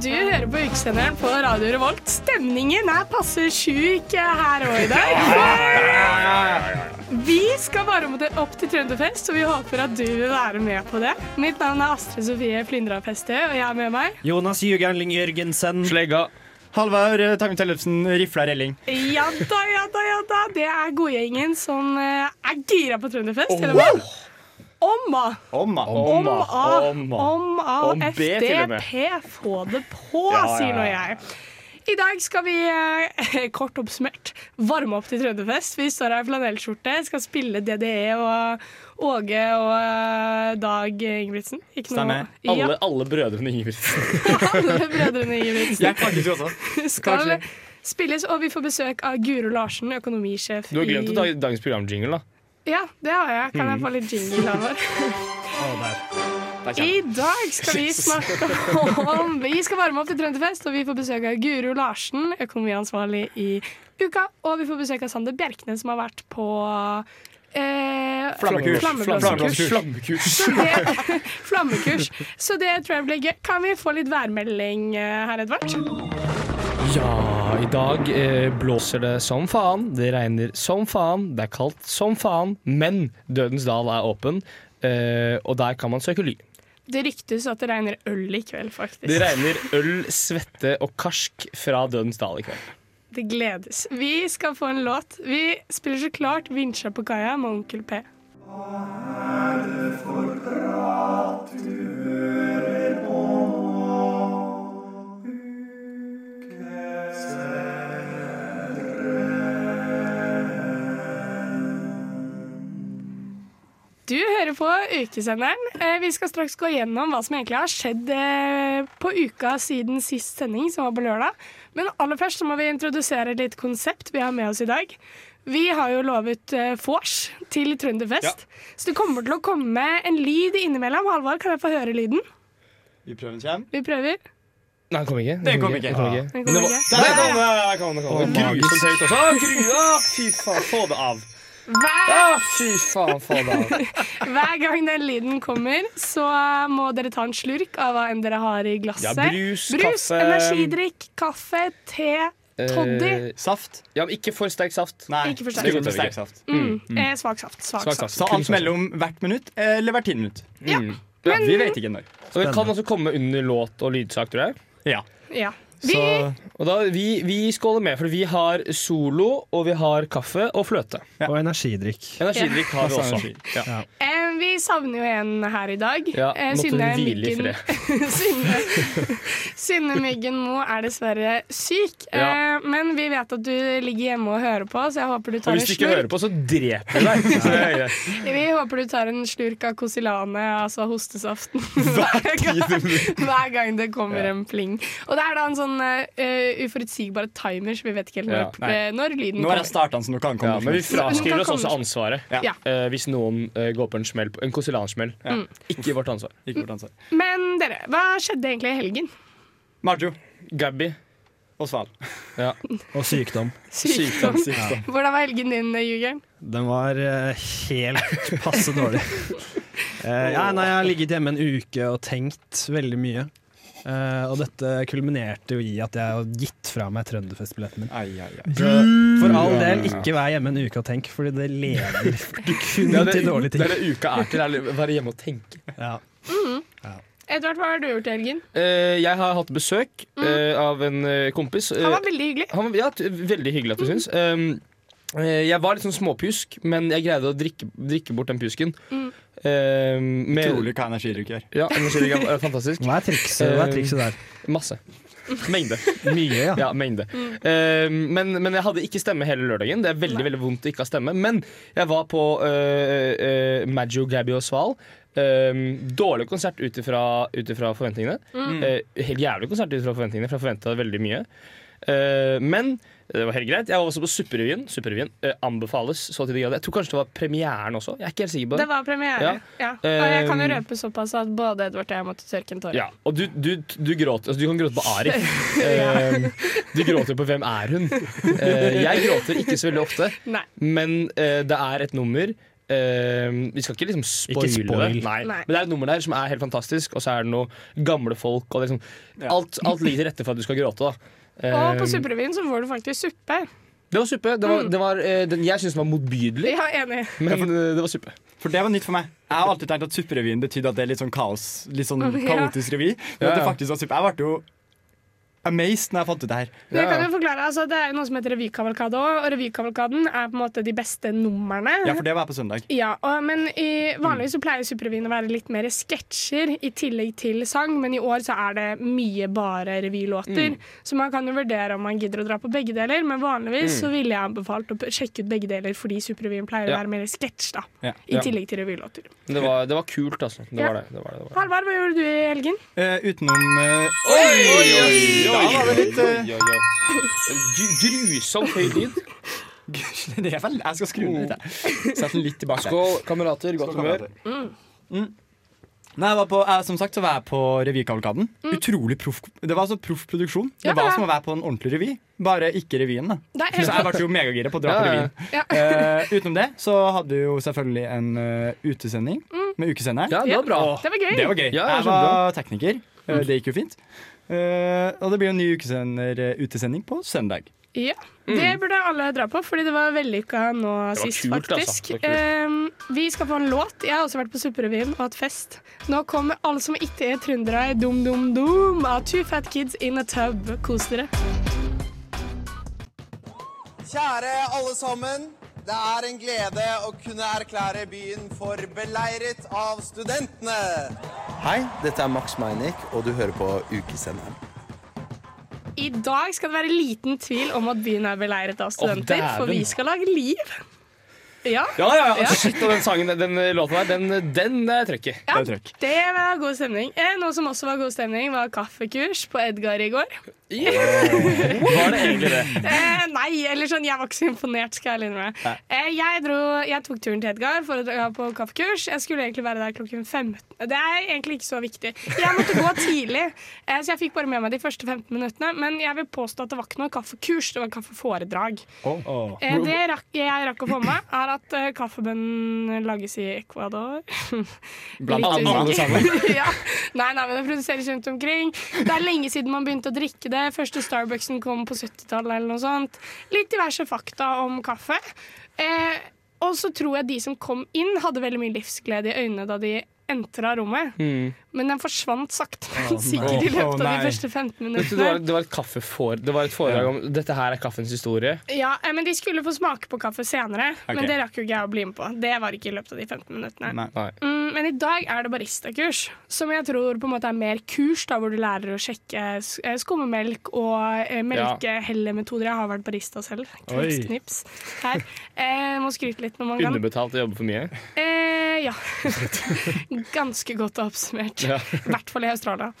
Du hører på ukesenderen på Radio Revolt. Stemningen er passe sjuk her òg i dag. Vi skal bare opp til Trønderfest, og vi håper at du vil være med på det. Mitt navn er Astrid Sofie Flyndra Feste, og jeg er med meg. Jonas Jugernling Jørgensen. Slegga. Halvard eh, Tangen Tellefsen, rifla relling. Ja da, ja da, ja da. Det er godgjengen som eh, er gira på Trønderfest. Oh, hva? Omma. Omma. Omma. Om A Om og B til og. FDP. Få det på, sier nå ja. jeg. I dag skal vi, eh, kort oppsummert, varme opp til Trønderfest. Vi står her i flanellskjorte, skal spille DDE og Åge og eh, Dag Ingebrigtsen. Ikke noe- Stemmer. Ja, Alle, alle brødrene Ingebrigtsen. alle brødrene Ingebrigtsen Jeg faktisk også. skal spilles, og vi får besøk av Guro Larsen, økonomisjef Du har glemt i å ta dagens programjingle, da. Ja, det har jeg. Kan Mm. jeg få litt jingle over? Der I dag skal vi snakke om Vi skal varme opp til Trønderfest, og vi får besøk av Guro Larsen, økonomiansvarlig i Uka. Og vi får besøk av Sander Bjerknes, som har vært på eh, Flammekurs. Flammekurs. Så det, flammekurs. Så det tror jeg blir gøy. Kan vi få litt værmelding herr her, Edvard? Ja, i dag eh, blåser det som faen. Det regner som faen. Det er kaldt som faen. Men Dødens dal er åpen, eh, og der kan man søke ly. Det ryktes at det regner øl i kveld, faktisk. Det regner øl, svette og karsk fra Dødens dal i kveld. Det gledes. Vi skal få en låt. Vi spiller så klart 'Vinsja på kaia' med Onkel P. Hva er det for Du på Ukesenderen. Eh, Vi skal straks gå gjennom hva som egentlig har skjedd eh, på uka siden sist sending, som var på lørdag. Men aller først så må vi introdusere et lite konsept vi har med oss i dag. Vi har jo lovet eh, vors til Trønderfest, så det kommer til å komme en lyd innimellom. Halvard, kan jeg få høre lyden? Vi prøver den kjem. Vi prøver. Nei, den kom ikke. Den kom ikke. Den kom ikke. Den. Der kom det. Grusomt høyt også. Å, gru- Fy faen, få det av. Hver, Å, fy faen, faen hver gang den lyden kommer, så må dere ta en slurk av hva enn dere har i glasset. Ja, brus, brus kaffe. energidrikk, kaffe, te, toddy. Eh, Saft? Ja, men ikke for sterk saft. Nei. Ikke for sterk går sterk saft. Mm. Eh, svak saft. Svak Svak saft. Så alt mellom hvert minutt eller hvert tiende minutt? Ja. Mm. Ja, Men- vi vet ikke når. Det kan også komme under låt og lydsak, tror jeg. Ja. Ja. Vi, Så Og da, vi, vi skåler med, for vi har solo, og vi har kaffe og fløte. Ja. Og energidrikk. Energidrikk har vi også. Ja. eh, vi savner jo en her i dag. Ja, Eh, måtte Synne hun hvile i Myggen Synne, Synne Myggen Mo er dessverre syk. Ja. Eh, men vi vet at du ligger hjemme og hører på, så jeg håper du tar en hvis du ikke hører på, så dreper vi deg. Vi håper du tar en slurk av Cosilane, altså hostesaften, hver gang, hver gang det kommer en pling. Og det er da en sånn uh, uforutsigbare timer, så vi vet ikke helt når, Ja, eh, når lyden Nå er det starten, starta så nå kan komme. Ja, men vi fraskriver oss også ansvaret Ja. Ja. eh, hvis noen uh, går på en smell, en konsulansmell. Ja. Ikke vårt ansvar. Ikke vårt ansvar. Men dere, hva skjedde egentlig i helgen? Marjo Gabby. og Sval. Ja. Og sykdom. Sykdom. Hvordan var helgen din, Jugeren? Den var uh, helt passe dårlig. Uh, ja, nei, jeg har ligget hjemme en uke og tenkt veldig mye. Eh, og dette kulminerte jo i at jeg har gitt fra meg Trønderfestbilletten min. Ai, ai, ai. Så for all del, ikke vær hjemme en uke og tenk, Fordi det leder kun Det er det, til dårlige det er det uka er til, er å være hjemme og tenke. Ja. Edvard, hva har du gjort i helgen? Uh, jeg har hatt besøk uh, av en kompis. Han var veldig hyggelig. han ja, veldig hyggelig at du syns. Um, jeg var litt sånn småpjusk, men jeg greide å drikke, drikke bort den pjusken. Mm. Eh, med, Utrolig hva energidrikk gjør. Ja, energidrikk er fantastisk. Hva er trikset, hva er trikset der? Masse. Mengde. Mye, ja. Ja, mengde. Eh, men, men jeg hadde ikke stemme hele lørdagen. Det er veldig veldig vondt å ikke ha stemme. Men jeg var på uh, uh, Maggio, Gabby og Sval. Eh, dårlig konsert ut ifra forventningene. Eh, helt jævlig konsert ut ifra forventningene, for jeg forventa veldig mye. Eh, men det var helt greit. Jeg var også på Supperevyen. Supperevyen eh, anbefales så til de grader. Jeg tror kanskje det var premieren også. Jeg er ikke helt sikker på Det var premiere. Ja. Ja. Og jeg kan jo Um, røpe såpass at både Edvard og jeg måtte tørke en tåre. Ja, og du, du, du gråter altså, Du kan gråte på Arif. Eh, du gråter på Hvem er hun? Eh, jeg gråter ikke så veldig ofte, Nei. men eh, det er et nummer Uh, Vi skal ikke liksom spoile spoil. det, Nei. Nei. men det er et nummer der som er helt fantastisk, og så er det noe gamle folk. Og det liksom, alt, alt ligger til rette for at du skal gråte. Da. Og på Eh, Supperevyen så får du faktisk suppe. det var suppe. Det var, det var, eh, den, jeg syns var motbydelig, Ja, enig. men eh, det var suppe. For det var nytt for meg. Jeg har alltid tenkt at Supperevyen betydde at det er litt sånn kaos. Litt sånn kaotisk revy. Men Ja, at det faktisk var suppe. Jeg ble jo amazed når jeg fant ut det her. Men jeg kan jo forklare, altså, Det er jo noe som heter revykavalkade òg, og revykavalkaden er på en måte de beste numrene. Ja, for det var jeg på søndag. Ja, og, men i, Vanligvis så pleier Superrevyen å være litt mer sketsjer i tillegg til sang, men i år så er det mye bare revylåter. Så man kan jo vurdere om man gidder å dra på begge deler, men vanligvis så ville jeg anbefalt å sjekke ut begge deler fordi Superrevyen pleier Ja. å være mer sketsj, da. Ja. I tillegg til revylåter. Det var, det var kult, altså. Det Ja. var det. det, var det, det var. Halvard, hva gjorde du i helgen? Uh, utenom eh, Oi! oi, oi, litt, eh, Oi, oi, oi. Gru- Grusomt høy lyd. det er vel, Jeg skal skru ned litt. Sett den litt tilbake. Skål, kamerater. Godt humør. Mm. Nei, jeg var på, jeg, som sagt så var jeg på revykavalkaden. Utrolig proff. Det var altså proff produksjon. Det Mm. Var ja. som å være på en ordentlig revy, bare ikke revyen. da Det Så jeg ble jo megagira på å dra Ja, på ja. revyen. Ja. Uh, utenom det så hadde vi jo selvfølgelig en uh, utesending med ukesenderen. Ja, det var bra. Det var gøy. Det var gøy. Ja, jeg var tekniker. Uh, det gikk jo fint. Eh, og det blir en ny ukesender, eh, utesending på søndag. Ja, Det burde alle dra på, fordi det var vellykka nå var sist, kult, altså. faktisk. Altså. Ehm, vi skal få en låt. Jeg har også vært på Supperevyen og hatt fest. Nå kommer Alle som ikke er trøndere, Dum Dum Dum av Two Fat Kids In A Tub. Kos dere. Kjære alle sammen. Det er en glede å kunne erklære byen for beleiret av studentene. Hei, dette er Max Meinick, og du hører på Ukesenderen. I dag skal det være liten tvil om at byen er beleiret av studenter, oh, for vi skal lage liv. Ja. Ja, ja, ja. Ja. Shit, og den sangen, den låta der, den, den er trøkk i. Ja, Det er trøkk. det var god stemning. Eh, noe som også var god stemning, var kaffekurs på Edgar i går. Var det egentlig det? Eh, nei, eller sånn, jeg var ikke så imponert, skal jeg innrømme. Eh, jeg, dro, jeg tok turen til Edgar for å dra på kaffekurs. Jeg skulle egentlig være der klokken 15. Det er egentlig ikke så viktig. Jeg måtte gå tidlig, eh, så jeg fikk bare med meg de første 15 minuttene. Men jeg vil påstå at det var ikke noe kaffekurs, det var kaffeforedrag. Eh, det rakk, jeg rakk å få med er at eh, kaffebønnen lages i Ecuador. Blant annet sammen? ja. Nei, nei, men det produseres rundt omkring. Det er lenge siden man begynte å drikke det. Første Starbucksen kom på 70-tallet eller noe sånt. Litt diverse fakta om kaffe. Eh, og så tror jeg de som kom inn, hadde veldig mye livsglede i øynene da de entra rommet. Men den forsvant sakte, men sikkert i løpet av de første 15 minuttene. det, var, det var et kaffefor, Det var et foredrag om Dette her er kaffens historie. Ja, eh, men De skulle få smake på kaffe senere, okay. men det rakk jo ikke jeg å bli med på. Det var ikke i løpet av de 15 minuttene. Nei. Mm, men i dag er det baristakurs, som jeg tror på en måte er mer kurs, da, hvor du lærer å sjekke eh, skummemelk og eh, melkehellemetoder. Jeg har vært barista selv. Knips, knips. Her. Eh, må skryte litt når man kan. Underbetalt og jobber for mye. Eh, ja. Ganske godt oppsummert. Ja. I hvert fall i Australia.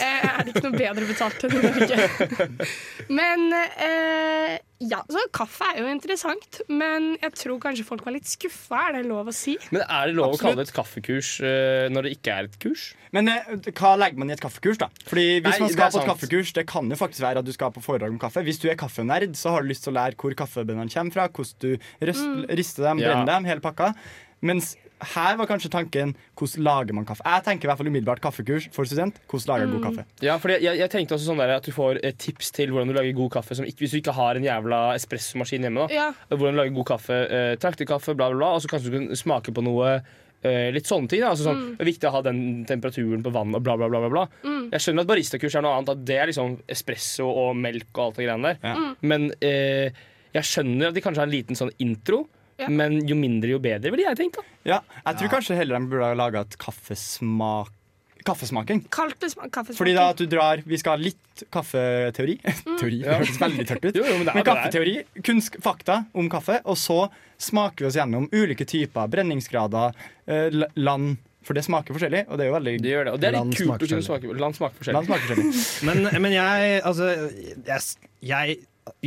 Eh, er det ikke noe bedre betalt enn i Norge? Men eh, ja, så kaffe er jo interessant, men jeg tror kanskje folk var litt skuffa. Er det lov å si? Men er det lov å kalle det et kaffekurs eh, når det ikke er et kurs? Men eh, hva legger man i et kaffekurs, da? Fordi Hvis Nei, man skal på et kaffekurs, det kan jo faktisk være at du skal på foredrag om kaffe. Hvis du er kaffenerd, så har du lyst til å lære hvor kaffebønnene kommer fra, hvordan du røst, rister dem, Ja. brenner dem, hele pakka. Mens her var kanskje tanken hvordan lager man kaffe. Jeg tenker i hvert fall umiddelbart kaffekurs for student. Hvordan lager mm. god kaffe? Ja, for jeg, jeg tenkte også sånn der at du får et tips til hvordan du lager god kaffe som ikke, hvis du ikke har en jævla espressomaskin hjemme. da Ja. Hvordan du lager god kaffe, eh, traktekaffe, bla, bla, bla. Og så kanskje du kan smake på noe eh, litt sånne ting. Da. Altså, sånn, Det er viktig å ha den temperaturen på vannet og bla, bla, bla. bla, bla. Jeg skjønner at baristakurs er noe annet. At det er liksom espresso og melk og alt det greiene der. Ja. Men eh, jeg skjønner at de kanskje har en liten sånn intro. Ja. Men jo mindre, jo bedre, ville jeg tenkt. da Ja, jeg tror kanskje heller de burde ha laga et kaffesmak kaffesmaking. Kaffesmaking. Fordi da at du drar Vi skal ha litt kaffeteori. Teori, Det høres veldig tørt ut. Jo, jo, men det er Men kaffeteori, kunst, fakta om kaffe, og så smaker vi oss gjennom ulike typer brenningsgrader, eh, land, For det smaker forskjellig, og det er jo veldig Det gjør det. Og det er litt kult å kunne smake Land smaker forskjellig. Land smaker forskjellig. Men, men jeg Altså, jeg, jeg,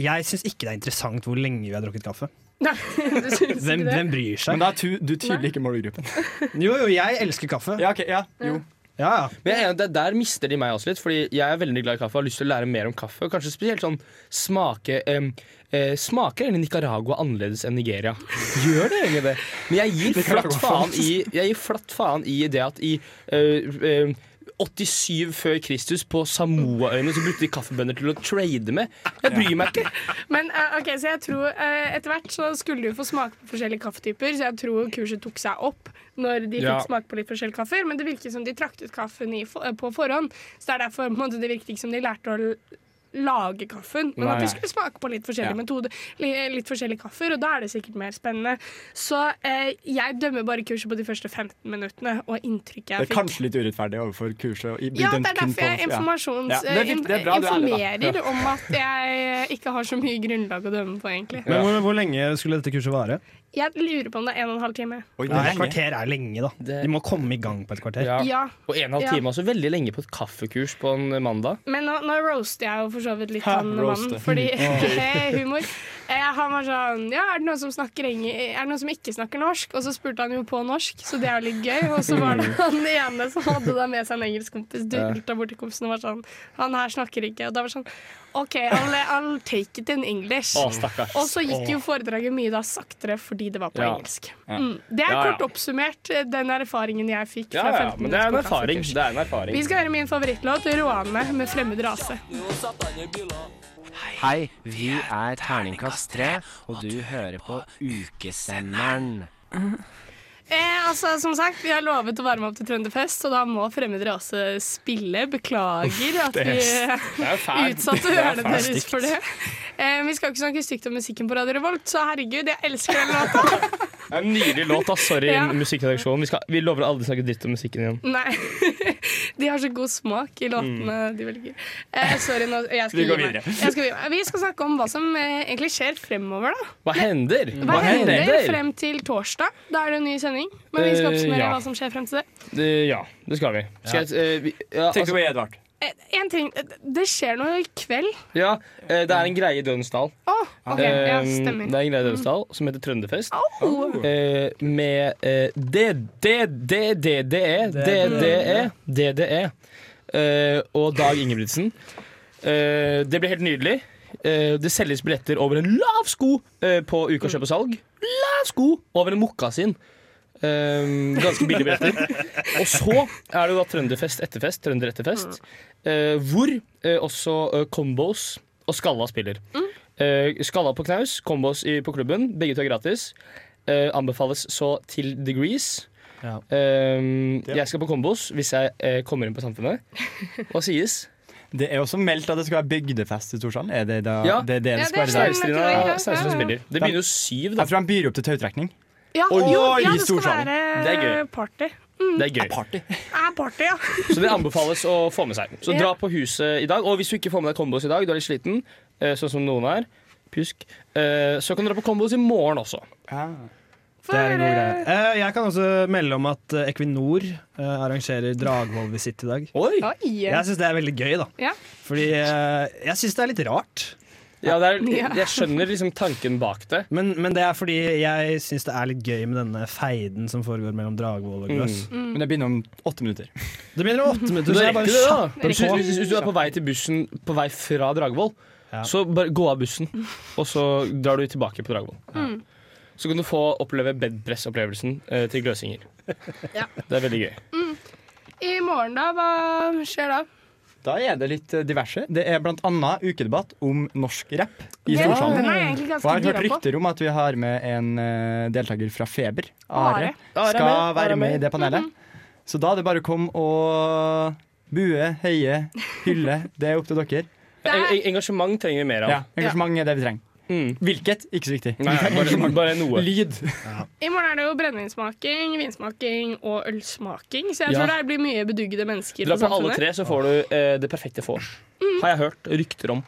jeg syns ikke det er interessant hvor lenge vi har drukket kaffe. Nei, du syns ikke Hvem, det? hvem bryr seg? Men da er tu, du tydelig ikke målgruppen. Jo, jo, jeg elsker kaffe. Ja, ok, ja, jo. Ja, ja. Men jeg er enig, der, der mister de meg også litt, Fordi jeg er veldig glad i kaffe og har lyst til å lære mer om kaffe. Og kanskje spesielt sånn smake em, eh, Smaker egentlig Nicaragua annerledes enn Nigeria? Gjør det egentlig det? Men jeg gir flatt faen i, jeg gir flatt faen i det at i eh, eh, 87 før Kristus på Samoaøyene så brukte de kaffebønner til å trade med. Jeg bryr meg ikke. Men uh, ok, så jeg tror uh, etter hvert så skulle du få smake på forskjellige kaffetyper, så jeg tror kurset tok seg opp når de fikk Ja. smake på litt forskjellige kaffer. Men det virket som de traktet kaffen i, eh, på forhånd, så det er derfor på en måte, det virket ikke som de lærte å lage kaffen, men at vi de skulle smake på litt forskjellige Ja. metoder, li- litt forskjellige kaffer, og da er det sikkert mer spennende. Så eh, jeg dømmer bare kurset på de første 15 minuttene og inntrykket Det er fikk. kanskje litt urettferdig overfor kurset. i- Ja, det er derfor jeg informasjons, ja. Ja, det er det er bra, er informerer om at jeg ikke har så mye grunnlag å dømme på, egentlig. Men hvor, hvor lenge skulle dette kurset vare? Jeg lurer på om det er en og en halv time. Oi, det er et kvarter er lenge, da. Det- De må komme i gang på et kvarter. Ja. Ja, Og en og en halv Ja. time er også veldig lenge på et kaffekurs på en mandag. Men nå, nå roaster jeg jo for så vidt litt Ha, han mannen, fordi humor. Eh, han var sånn Ja, er det noen som snakker Er det noen som ikke snakker norsk? Og så spurte han jo på norsk, så det er jo litt gøy. Og så var det han ene som hadde da med seg en engelsk kompis, dulta bort til kompisen og var sånn Han her snakker ikke. Og da var det sånn OK, I'll, I'll take it in English. Å. Og så gikk jo foredraget mye da saktere fordi det var på Ja. engelsk. Mm. Det er Ja, ja. kort oppsummert eh, den erfaringen jeg fikk Ja, ja, 15 men det er erfaring. Det er en erfaring. Vi skal høre min favorittlåt, 'Roane' med 'Fremmed rase'. Hei, vi er Terningkast 3, og du hører på Ukesenderen. Eh, altså, som sagt, Vi har lovet å varme opp til Trønderfest, og da må fremmede rase spille. Beklager at vi utsatte Det ørene deres for det. Eh, vi skal ikke snakke stygt om musikken på Radio Revolt, så herregud, jeg elsker den låta. Det er en nydelig låt. da. Sorry, Ja. musikkredaksjonen. Vi, skal, vi lover å aldri snakke dritt om musikken igjen. Nei, De har så god smak i låtene de velger. Eh, sorry, nå, jeg skal Vi går videre. Skal, vi skal snakke om hva som eh, egentlig skjer fremover. da Hva hender? Hva hender frem til torsdag? Da er det en ny sending. Men vi skal Eh, oppsummere ja. hva som skjer frem til det. Det, ja, det skal vi. Skal jeg, eh, vi ja, Tenk altså, på Edvard. Eh, en ting, Det skjer noe i kveld. ja, det er en greie i Dønsdal. Oh, OK. Ja, stemmer. Det er en greie i Dønsdal som heter Trønderfest. Oh. Eh, med DDE. det er. Eh, og Dag Ingebrigtsen. Eh, det blir helt nydelig. Eh, det selges billetter over en lav sko på Uka kjøp og salg. Lav sko over en mokkasin. Eh, ganske billige billetter. Og så er det jo da Trønderfest etterfest. Trønder etterfest. uh, hvor uh, også uh, Combos og Skalla spiller. Eh, Skalla på knaus, Combos i, på klubben. Begge to er gratis. Eh, anbefales så til degrees. Ja. Eh, jeg skal på Combos hvis jeg eh, kommer inn på Samfunnet. Hva sies? Det er også meldt at det skal være bygdefest i Storsand. Er det da, Ja. det, det det Ja, skal være der? Ja, ja, ja. Spiller. Det begynner jo syv, da. Jeg tror han byr opp til tautrekning. Ja, Oi, jo, oi, ja, det skal være Det er gøy. party. Det er gøy. Party. Er party, ja. Så det anbefales å få med seg. Så Ja. dra på huset i dag. Og hvis du ikke får med deg Kombos i dag, du er litt sliten, eh, sånn som noen er, pjusk, eh, så kan du dra på Kombos i morgen også. Ja. Det er en god greie. Eh, jeg kan også melde om at Equinor arrangerer Dragvoll-visitt i dag. Oi! Jeg syns det er veldig gøy, da. Ja. Fordi jeg syns det er litt rart. Ja, det er, jeg skjønner liksom tanken bak det. Men, men det er fordi jeg syns det er litt gøy med denne feiden som foregår mellom Dragvoll og Gløss. Mm. Men det begynner om åtte minutter. Det begynner om åtte minutter, så jeg bare det, kjapper Hvis, på. hvis, hvis du er på vei til bussen på vei fra Dragvoll, Ja. så bare gå av bussen, og så drar du tilbake på Dragvoll. Ja. Så kan du få oppleve bedpress-opplevelsen eh, til gløsinger. Ja. Det er veldig gøy. I morgen, da? Hva skjer da? Da er det litt eh, diverse. Det er annet ukedebatt om norsk rapp i Den, Storsalen. Og jeg har hørt rykter om at vi har med en uh, deltaker fra Feber. Are. Skal være med i det panelet. Så da er det bare å komme og bue, heie, hylle. Det er opp til dere. En, en, engasjement trenger vi mer av. Ja, Engasjement er det vi trenger. Mm. Hvilket? Ikke så viktig. Nei, bare, bare noe. Lyd. I morgen er det jo brennevinsmaking, vinsmaking og ølsmaking, så jeg Ja. tror det blir mye beduggede mennesker Dra på på alle tre, så får du eh, det perfekte vors. Har jeg hørt rykter om.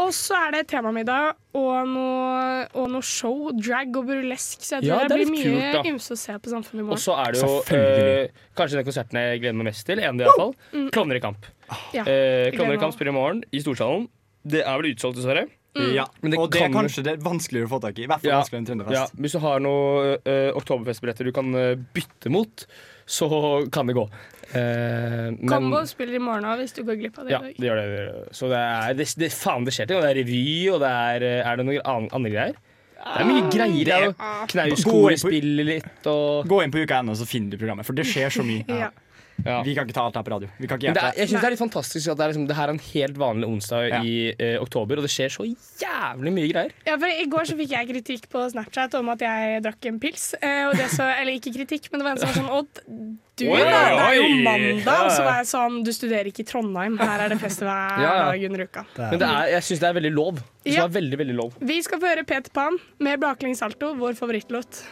Og så er det temamiddag og noe, og noe show, drag og burlesk. Så jeg tror Ja, det, det blir mye ymse å se på Samfunnet i morgen. Og så er det jo eh, kanskje den konserten jeg gleder meg mest til. En iallfall. Mm. Klovner i kamp. Ja, Eh, Klovner i kamp spiller i morgen i Storsalen. Det er vel utsolgt, dessverre. Ja. Men det og det er kanskje det er vanskeligere å få tak i. I hvert fall Ja. vanskeligere enn Ja, hvis du har noen uh, oktoberfestbilletter du kan uh, bytte mot, så kan det gå. Uh, men- Combo spiller i morgen òg, hvis du går glipp av det Ja, i dag. det gjør det. det. gjør det. Så det er det, det, faen, det skjer ting. Det er revy, og det er Er det noen an- andre greier? Det er mye greier. Det er Gå Knausgård spiller litt og Gå inn på uka.no, så finner du programmet. For det skjer så mye. Ja. Ja. Vi kan ikke ta alt her på radio. Vi kan ikke det er, jeg synes det er litt fantastisk at det er, liksom, det her er en helt vanlig onsdag Ja. i eh, oktober, og det skjer så jævlig mye greier. Ja, for I går så fikk jeg kritikk på Snapchat om at jeg drakk en pils. Eh, og det så, eller ikke kritikk, men det var en som var sånn Odd, du, Oi, det er jo mandag! Og så var jeg sånn Du studerer ikke i Trondheim. Her er det fest hver Ja, ja. dag under uka. Men det er, jeg syns det er veldig lov. Ja. er veldig, veldig lov. Vi skal få høre Peter Pan med Baklengs salto, vår favorittlåt.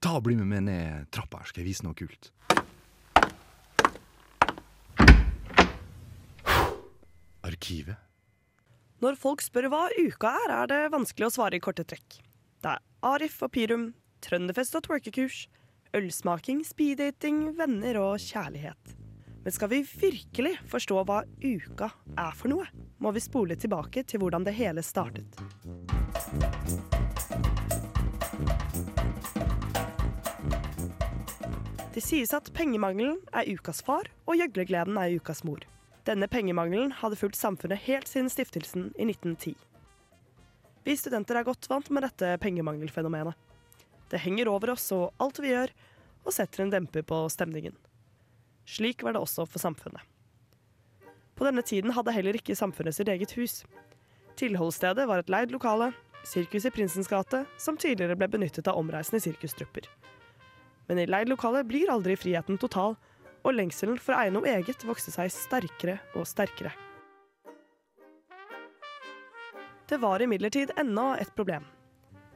Ta og Bli med meg ned trappa her, skal jeg vise noe kult. Arkivet. Når folk spør hva uka er, er det vanskelig å svare i korte trekk. Det er Arif og Pirum, trønderfest og twerkekurs, ølsmaking, speeddating, venner og kjærlighet. Men skal vi virkelig forstå hva uka er for noe, må vi spole tilbake til hvordan det hele startet. Det sies at pengemangelen er ukas far, og gjøglegleden er ukas mor. Denne pengemangelen hadde fulgt samfunnet helt siden stiftelsen i 1910. Vi studenter er godt vant med dette pengemangelfenomenet. Det henger over oss og alt vi gjør, og setter en demper på stemningen. Slik var det også for samfunnet. På denne tiden hadde heller ikke samfunnet sitt eget hus. Tilholdsstedet var et leid lokale, Sirkus i Prinsens gate, som tidligere ble benyttet av omreisende sirkustrupper. Men i leid lokale blir aldri friheten total, og lengselen for å eget vokste seg sterkere og sterkere. Det var imidlertid ennå et problem.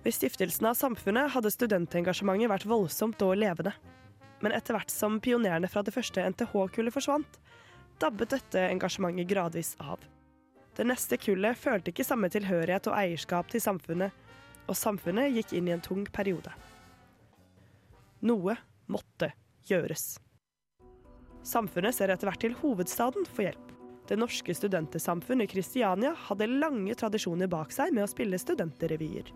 Ved stiftelsen av Samfunnet hadde studentengasjementet vært voldsomt og levende. Men etter hvert som pionerene fra det første NTH-kullet forsvant, dabbet dette engasjementet gradvis av. Det neste kullet følte ikke samme tilhørighet og eierskap til samfunnet, og samfunnet gikk inn i en tung periode. Noe måtte gjøres. Samfunnet ser etter hvert til hovedstaden for hjelp. Det norske studentesamfunnet i Kristiania hadde lange tradisjoner bak seg med å spille studenterrevyer.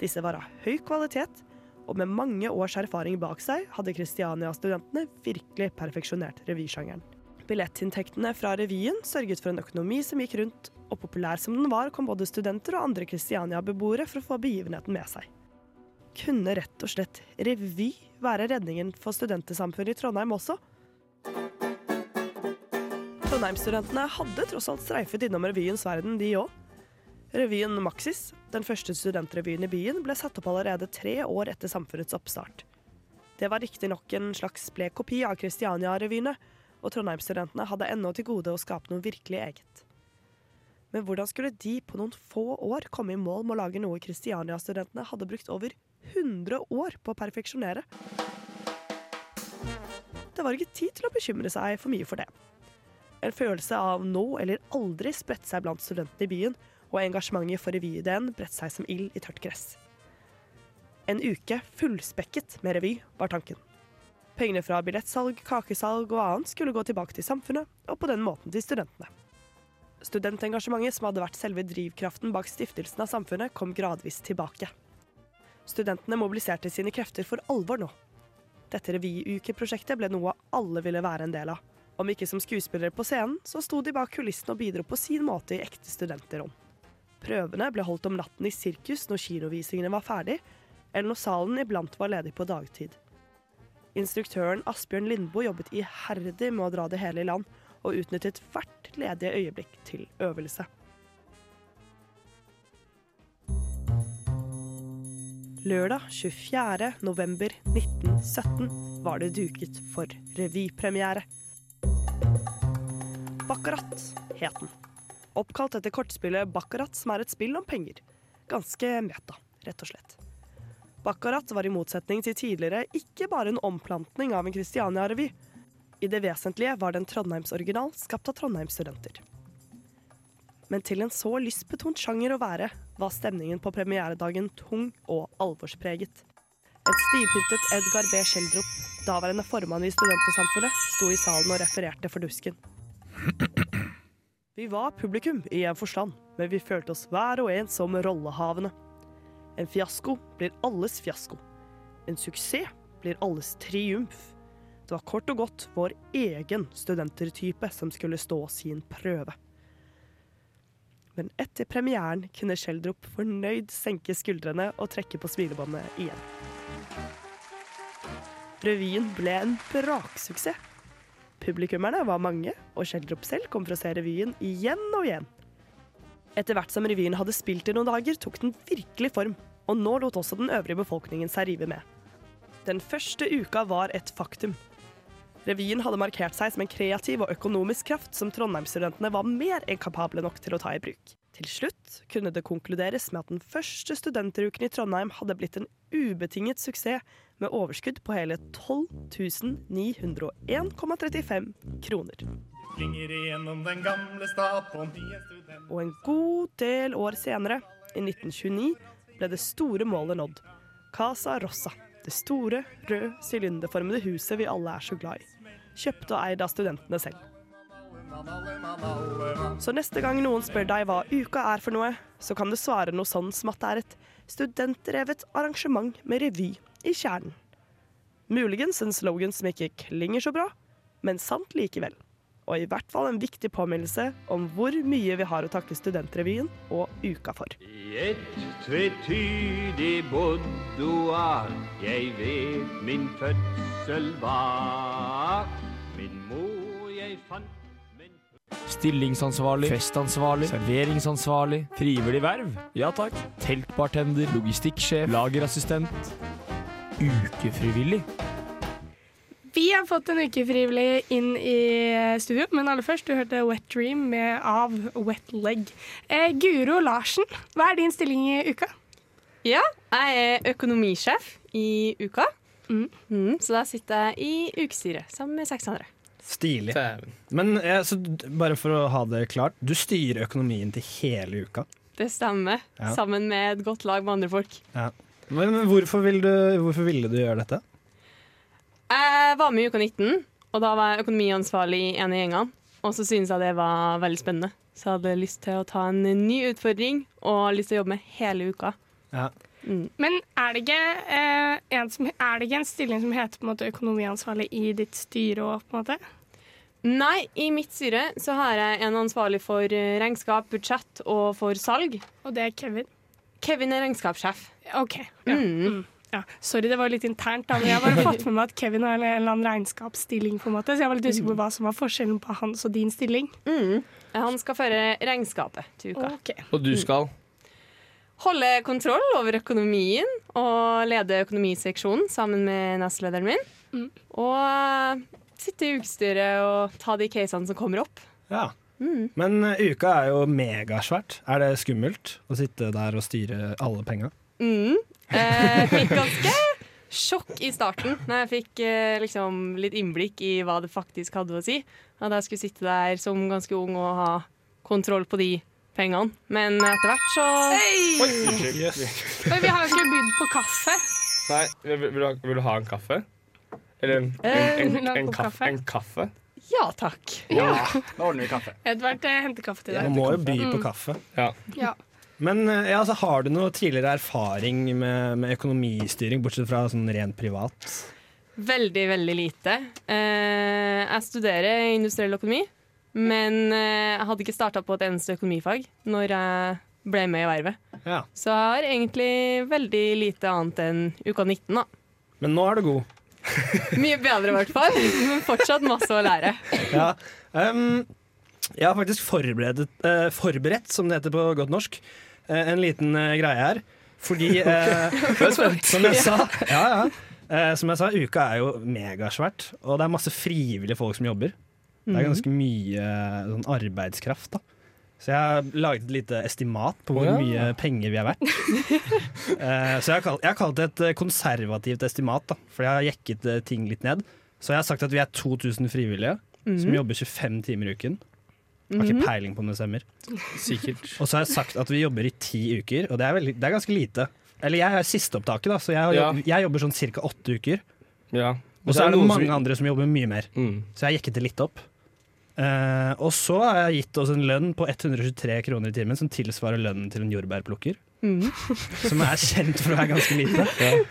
Disse var av høy kvalitet, og med mange års erfaring bak seg hadde Kristiania-studentene virkelig perfeksjonert revysjangeren. Billettinntektene fra revyen sørget for en økonomi som gikk rundt, og populær som den var, kom både studenter og andre Kristiania-beboere for å få begivenheten med seg. Kunne rett og slett revy være redningen for studentesamfunnet i Trondheim også? Trondheimsstudentene hadde tross alt streifet innom revyens verden, de òg. Revyen Maxis, den første studentrevyen i byen, ble satt opp allerede tre år etter samfunnets oppstart. Det var riktignok en slags blek kopi av Kristiania-revyene, og Trondheimsstudentene hadde ennå til gode å skape noe virkelig eget. Men hvordan skulle de på noen få år komme i mål med å lage noe Kristiania-studentene hadde brukt over 100 år på å perfeksjonere? Det var ikke tid til å bekymre seg for mye for det. En følelse av nå eller aldri spredte seg blant studentene i byen, og engasjementet for revyideen bredte seg som ild i tørt gress. En uke fullspekket med revy var tanken. Pengene fra billettsalg, kakesalg og annet skulle gå tilbake til samfunnet, og på den måten til studentene. Studentengasjementet, som hadde vært selve drivkraften bak stiftelsen av samfunnet, kom gradvis tilbake. Studentene mobiliserte sine krefter for alvor nå. Dette revyukeprosjektet ble noe alle ville være en del av. Om ikke som skuespillere på scenen, så sto de bak kulissene og bidro på sin måte i ekte studenterom. Prøvene ble holdt om natten i sirkus når kinovisningene var ferdig, eller når salen iblant var ledig på dagtid. Instruktøren Asbjørn Lindboe jobbet iherdig med å dra det hele i land, og utnyttet hvert ledige øyeblikk til øvelse. Lørdag 24. november 1917 var det duket for revypremiere. Baccarat het den. Oppkalt etter kortspillet Baccarat, som er et spill om penger. Ganske meta, rett og slett. Baccarat var i motsetning til tidligere ikke bare en omplantning av en Christiania-revy. I det vesentlige var det en Trondheims-original skapt av Trondheimsstudenter. Men til en så lystbetont sjanger å være, var stemningen på premieredagen tung og alvorspreget. Et stivpyntet Edgar B. Schjelderup, daværende formann i Studentersamfunnet, sto i salen og refererte for dusken. Vi var publikum i en forstand, men vi følte oss hver og en som rollehavende. En fiasko blir alles fiasko. En suksess blir alles triumf. Det var kort og godt vår egen studentertype som skulle stå sin prøve. Men etter premieren kunne Schjelderup fornøyd senke skuldrene og trekke på smilebåndet igjen. Revyen ble en braksuksess. Publikummerne var mange, og Schjelderup selv kom for å se revyen igjen og igjen. Etter hvert som revyen hadde spilt i noen dager, tok den virkelig form, og nå lot også den øvrige befolkningen seg rive med. Den første uka var et faktum. Revyen hadde markert seg som en kreativ og økonomisk kraft som Trondheimsstudentene var mer enn kapable nok til å ta i bruk. Til slutt kunne det konkluderes med at den første studenteruken i Trondheim hadde blitt en ubetinget suksess med overskudd på hele 12 901,35 kroner. Og en god del år senere, i 1929, ble det store målet nådd. Casa Rossa, det store, røde, sylinderformede huset vi alle er så glad i. Kjøpt og eid av studentene selv. Så neste gang noen spør deg hva uka er for noe, så kan du svare noe sånn som at det er et studentdrevet arrangement med revy i kjernen. Muligens en slogan som ikke klinger så bra, men sant likevel. Og i hvert fall en viktig påminnelse om hvor mye vi har å takke Studentrevyen og Uka for. I et tvetydig boudoir jeg vet min fødsel var. Min mor jeg fant Stillingsansvarlig, festansvarlig, serveringsansvarlig, frivillig verv, ja takk, teltbartender, logistikksjef, lagerassistent, ukefrivillig. Vi har fått en uke frivillig inn i studio, men aller først, du hørte Wet Dream med av Wet Leg. Eh, Guro Larsen, hva er din stilling i uka? Ja, jeg er økonomisjef i uka. Mm, så da sitter jeg i ukestyret sammen med seks andre. Stilig. Men eh, så, bare for å ha det klart, du styrer økonomien til hele uka. Det stemmer. Ja. Sammen med et godt lag med andre folk. Ja. Men men hvorfor, vil du, hvorfor ville du gjøre dette? Jeg var med i Uka 19, og da var jeg økonomiansvarlig i en av gjengene. Og så syntes jeg det var veldig spennende. Så jeg hadde lyst til å ta en ny utfordring og lyst til å jobbe med hele uka. Ja. Men er det, ikke, eh, en som, er det ikke en stilling som heter på en måte økonomiansvarlig i ditt styre òg, på en måte? Nei, i mitt styre så har jeg en ansvarlig for eh, regnskap, budsjett og for salg. Og det er Kevin? Kevin er regnskapssjef. OK. Ja. Mm. Ja. Sorry, det var litt internt, da, men jeg har bare fått med meg at Kevin har en eller annen regnskapsstilling. på en måte, Så jeg var litt usikker på hva som var forskjellen på hans og din stilling. Mm. Han skal føre regnskapet til uka. Og du skal? Holde kontroll over økonomien og lede økonomiseksjonen sammen med nestlederen min. Mm. Og sitte i ukestyret og ta de casene som kommer opp. Ja. Mm. Men eh, uka er jo megasvært. Er det skummelt å sitte der og styre alle penga? Mm. Eh, fikk ganske sjokk i starten når jeg fikk eh, liksom litt innblikk i hva det faktisk hadde å si. At jeg skulle sitte der som ganske ung og ha kontroll på de pengene. Men etter hvert så Men vi har jo ikke bydd på kaffe. Nei, vil, vil, du ha, vil du ha en kaffe? Eller en, Eh, en, en, en en, kaffe? En kaffe? Ja takk. Ja. Da ordner vi kaffe. Edvard eh, henter kaffe til deg. Man må jo by på Mm. kaffe. Ja. Men eh, ja, altså, har du noe tidligere erfaring med, med økonomistyring, bortsett fra sånn rent privat? Veldig, veldig lite. Eh, jeg studerer industriell økonomi, men eh, jeg hadde ikke starta på et eneste økonomifag når jeg ble med i Vervet. Ja. Så jeg har egentlig veldig lite annet enn uka 19, da. Men nå er du god. Mye bedre i hvert fall, men fortsatt masse å lære. Ja. Um, jeg har faktisk forberedt, eh, forberedt, som det heter på godt norsk, en liten eh, greie her. Fordi eh, Som jeg sa, ja, ja. Eh, som jeg sa, uka er jo megasvært, og det er masse frivillige folk som jobber. Det er Mhm. ganske mye eh, sånn arbeidskraft, da. Så jeg har laget et lite estimat på hvor Ja. mye penger vi er verdt. Eh, så jeg har kalt, jeg har kalt det et eh, konservativt estimat, da, for jeg har jekket eh, ting litt ned. Så jeg har sagt at vi er 2000 frivillige som Mhm. jobber 25 timer i uken. Har ikke Mhm. peiling på om det stemmer. Sikkert. Og så har jeg sagt at vi jobber i ti uker, og det er, veldig, det er ganske lite. Eller jeg er sisteopptaket, da, så jeg, har Ja. jobb, jeg jobber sånn ca. åtte uker. Ja. Og så er det noen mange som- andre som jobber mye mer. Mm. Så jeg jekket det litt opp. Eh, og så har jeg gitt oss en lønn på 123 kroner i timen, som tilsvarer lønnen til en jordbærplukker. Mm. Som er kjent for å være ganske lite.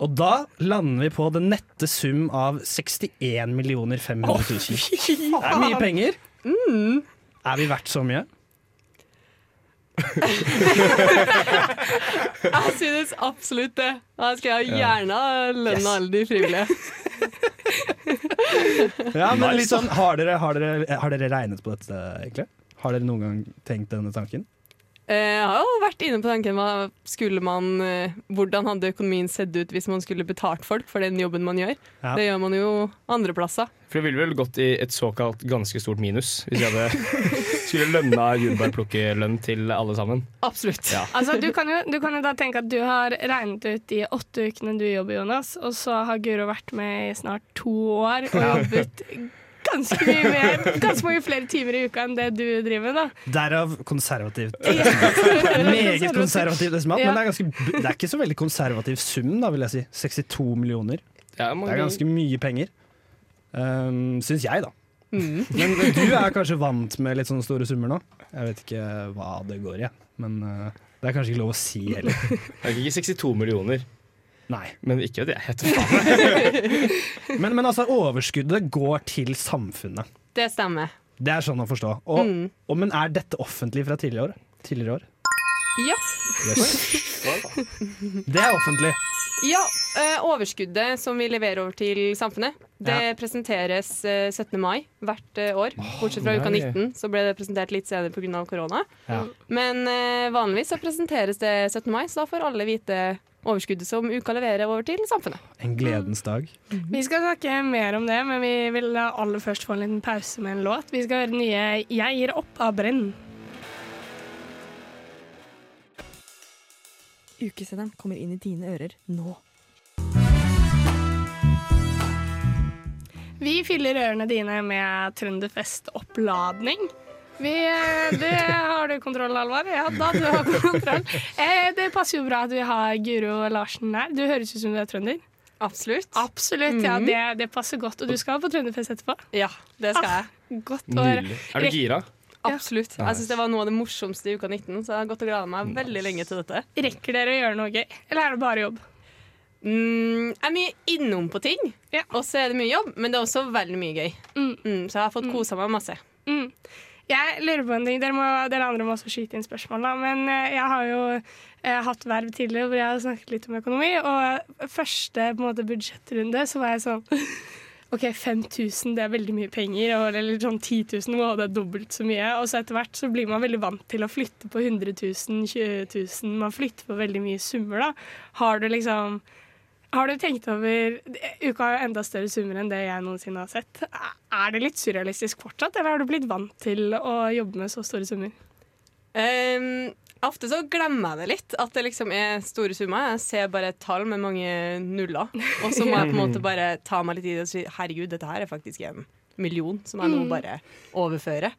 Og da lander vi på den nette sum av 61 500 000. Det er mye penger. Er vi verdt så mye? Jeg synes absolutt det. Da skal jeg gjerne lønne yes. alle de frivillige. Ja, men litt sånn, har dere, har, dere, har dere regnet på dette, egentlig? Har dere noen gang tenkt denne tanken? Eh, Jeg har jo vært inne på tanken skulle man, eh, hvordan hadde økonomien sett ut hvis man skulle betalt folk for den jobben man gjør. Ja. Det gjør man jo andre plasser. For det ville vel gått i et såkalt ganske stort minus hvis jeg hadde skulle lønna jordbærplukkerlønn til alle sammen. Absolutt. Ja. Altså, du, kan jo, du kan jo da tenke at du har regnet ut de åtte ukene du jobber, Jonas, og så har Guro vært med i snart to år og Ja. jobbet ganske mye mer, ganske mange flere timer i uka enn det du driver med. da. Derav konservativt. Meget konservativt desimat, Ja. men det er, ganske, det er ikke så veldig konservativ sum, da, vil jeg si. 62 millioner. Det er ganske mye penger. Um, Syns jeg, da. Mm. Men du er kanskje vant med litt sånne store summer nå? Jeg vet ikke hva det går i, men uh, det er kanskje ikke lov å si heller. Det er ikke 62 millioner. Nei. Men ikke det heter faen. Men, men altså, overskuddet går til samfunnet. Det stemmer. Det er sånn å forstå. Og, Mm. og, men er dette offentlig fra tidligere år? Tidligere år? Ja. Det er offentlig. Ja, eh, overskuddet som vi leverer over til samfunnet, det Ja. presenteres eh, 17. mai hvert eh, år. Bortsett fra uka 19, så ble det presentert litt senere pga. korona. Ja. Men eh, vanligvis så presenteres det 17. mai, så da får alle vite overskuddet som uka leverer over til samfunnet. En gledens dag. Vi skal snakke mer om det, men vi vil aller først få en liten pause med en låt. Vi skal høre den nye 'Jeg gir opp' av Brenn. Ukesenderen kommer inn i dine ører nå. Vi fyller ørene dine med Trønderfest-oppladning. Vi, eh, det har du kontroll, Alvar. Ja da, du har kontroll. Eh, det passer jo bra at vi har Guro Larsen her. Du høres ut som du er trønder. Absolutt. Absolutt, ja, Mhm. det, det passer godt. Og du skal på Trønderfest etterpå? Ja, det skal jeg. Ah, godt å høre. Nydelig. Er du gira? Absolutt. Jeg synes det var noe av det morsomste i uka 19, så jeg har gått og gleda meg veldig lenge til dette. Rekker dere å gjøre noe gøy, eller er det bare jobb? Mm, jeg er mye innom på ting, og så er det mye jobb, men det er også veldig mye gøy. Mm, så jeg har fått kosa meg masse. Mm. Jeg lurer på en ting. Dere, må, dere andre må også skyte inn spørsmål. Da. Men eh, jeg har jo eh, hatt verv tidligere hvor jeg har snakket litt om økonomi. Og første på en måte, budsjettrunde så var jeg sånn OK, 5000 det er veldig mye penger. Og, eller sånn 10 000, wow, det er dobbelt så mye. Og så etter hvert så blir man veldig vant til å flytte på 100 000, 20 000. Man flytter på veldig mye summer, da. Har du liksom har du tenkt over Uka har jo enda større summer enn det jeg noensinne har sett. Er det litt surrealistisk fortsatt, eller har du blitt vant til å jobbe med så store summer? Um, ofte så glemmer jeg det litt, at det liksom er store summer. Jeg ser bare et tall med mange nuller, og så må jeg på en måte bare ta meg litt i det og si herregud, dette her er faktisk en million som jeg nå Mm. bare overfører.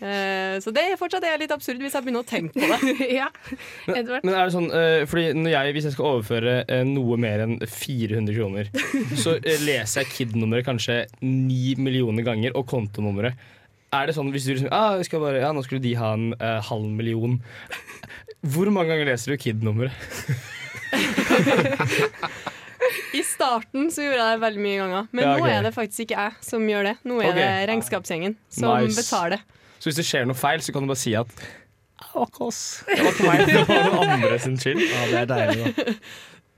Eh, så det er fortsatt er litt absurd hvis jeg begynner å tenke på det. ja, Men, men er det sånn, eh, fordi når jeg, Hvis jeg skal overføre eh, noe mer enn 400 kroner, så leser jeg KID-nummeret kanskje 9 millioner ganger, og kontonummeret. Er det sånn hvis du liksom ah, skal bare, ja, Nå skulle de ha en eh, halv million. Hvor mange ganger leser du KID-nummeret? I starten så gjorde jeg det veldig mye ganger, men Ja, nå er det faktisk ikke jeg som gjør det. Nå er okay. det regnskapsgjengen som Nice. betaler. Så hvis det skjer noe feil, så kan du bare si at det var ikke oss. Det var ikke meg, det var noen andre sin skyld. Ja, det er deilig, da.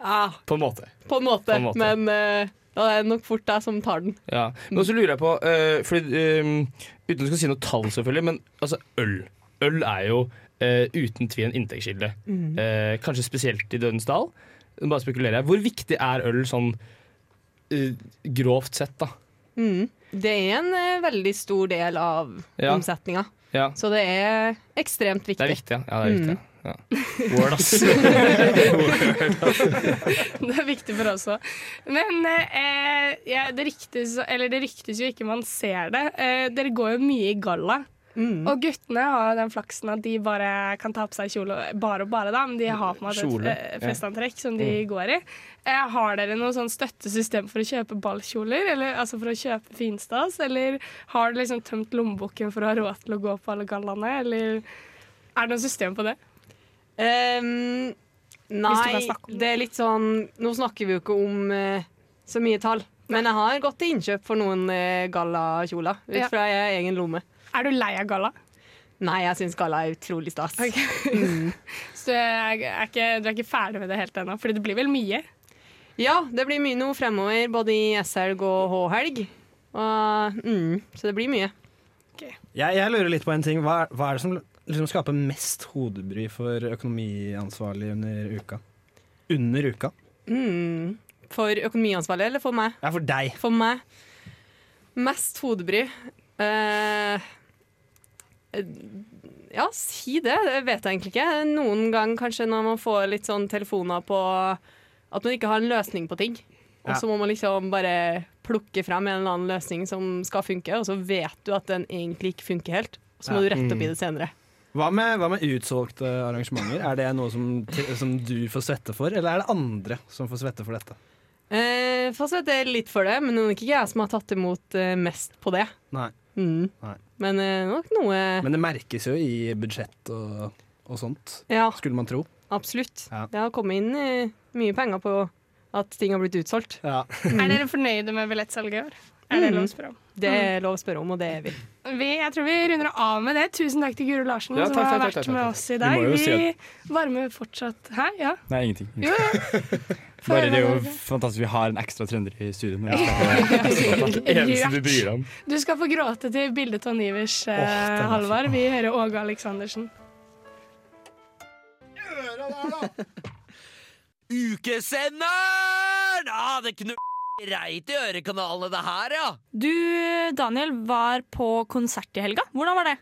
Ah, På en måte. på en måte, På en måte. men uh, da er det nok fort deg som tar den. Ja. Men så lurer jeg på, uh, fordi, eh, uten å si noe tall selvfølgelig, men altså øl. Øl er jo uh, uten tvil en inntektskilde. Mm. Eh, kanskje spesielt i Dødens dal. Bare spekulerer jeg. Hvor viktig er øl sånn eh, grovt sett, da? Mm. Det er en eh, veldig stor del av Ja. omsetninga. Ja. Så det er ekstremt viktig. Det er viktig, ja. ja, det er viktig, Mm. ja. Word, ass. Det er viktig for oss òg. Men eh, ja, det, ryktes, eller det ryktes jo ikke, man ser det. Eh, dere går jo mye i galla. Mm. Og guttene har den flaksen at de bare kan ta på seg kjole bare og bare, da, men de har på en et eh, festantrekk som de Mm. går i. Eh, har dere noe sånn støttesystem for å kjøpe ballkjoler, eller altså for å kjøpe finstas, eller har dere liksom tømt lommeboken for å ha råd til å gå på alle gallaene, eller er det noe system på det? Ehm, kan nei, det. er litt sånn Nå snakker vi jo ikke om uh, så mye tall. Men jeg har gått til innkjøp for noen uh, gallakjoler ut fra Ja. egen lomme. Er du lei av galla? Nei, jeg syns galla er utrolig stas. Mm. Så du er, ikke, du er ikke ferdig med det helt ennå? Fordi det blir vel mye? Ja, det blir mye nå fremover, både i S-helg og H-helg. Mm, så det blir mye. Jeg, jeg lurer litt på en ting. Hva, er- hva er det som liksom skaper mest hodebry for økonomiansvarlig under uka? Under uka? Mm. For økonomiansvarlig, eller for meg? Ja, for deg. For meg. Mest hodebry. Eh, ja, si det. Det vet jeg egentlig ikke. Noen gang kanskje når man får litt sånn telefoner på at man ikke har en løsning på ting. Og så må man liksom bare plukke frem en eller annen løsning som skal funke, og så vet du at den egentlig ikke funker helt. Og Så må du rette opp i Mm. det senere. Hva med, hva med utsolgte arrangementer? Er det noe som, som du får svette for, eller er det andre som får svette for dette? Eh, får svette litt for det, men det er ikke jeg som har tatt imot eh, mest på det. Nei. Mm. Nei. Men eh, nok noe Men det merkes jo i budsjett og, og sånt, Ja. skulle man tro. Absolutt. Ja. Det har kommet inn eh, mye penger på at ting har blitt utsolgt. Ja. Er dere fornøyde med billettsalget i år? Er det Mm. lov å spørre om? Det er lov å spørre om, og det er vi. Vi, jeg tror vi runder av med det. Tusen takk til Guro Larsen Ja, som takk, har takk, vært takk, takk, med oss i dag. Vi, si Vi at- varmer fortsatt Hæ? Ja? Nei, ingenting. Jo, ja. Bare det er jo fantastisk vi har en ekstra trønder i studio. Vi Eneste du bryr deg om. Du skal få gråte til bildet av Nivers, eh, er Halvard. Vi hører Åge Aleksandersen. Ukesenderen! Ah, det knu... Reit i ørekanalene, det her, ja. Du, Daniel, var på konsert i helga. Hvordan var det?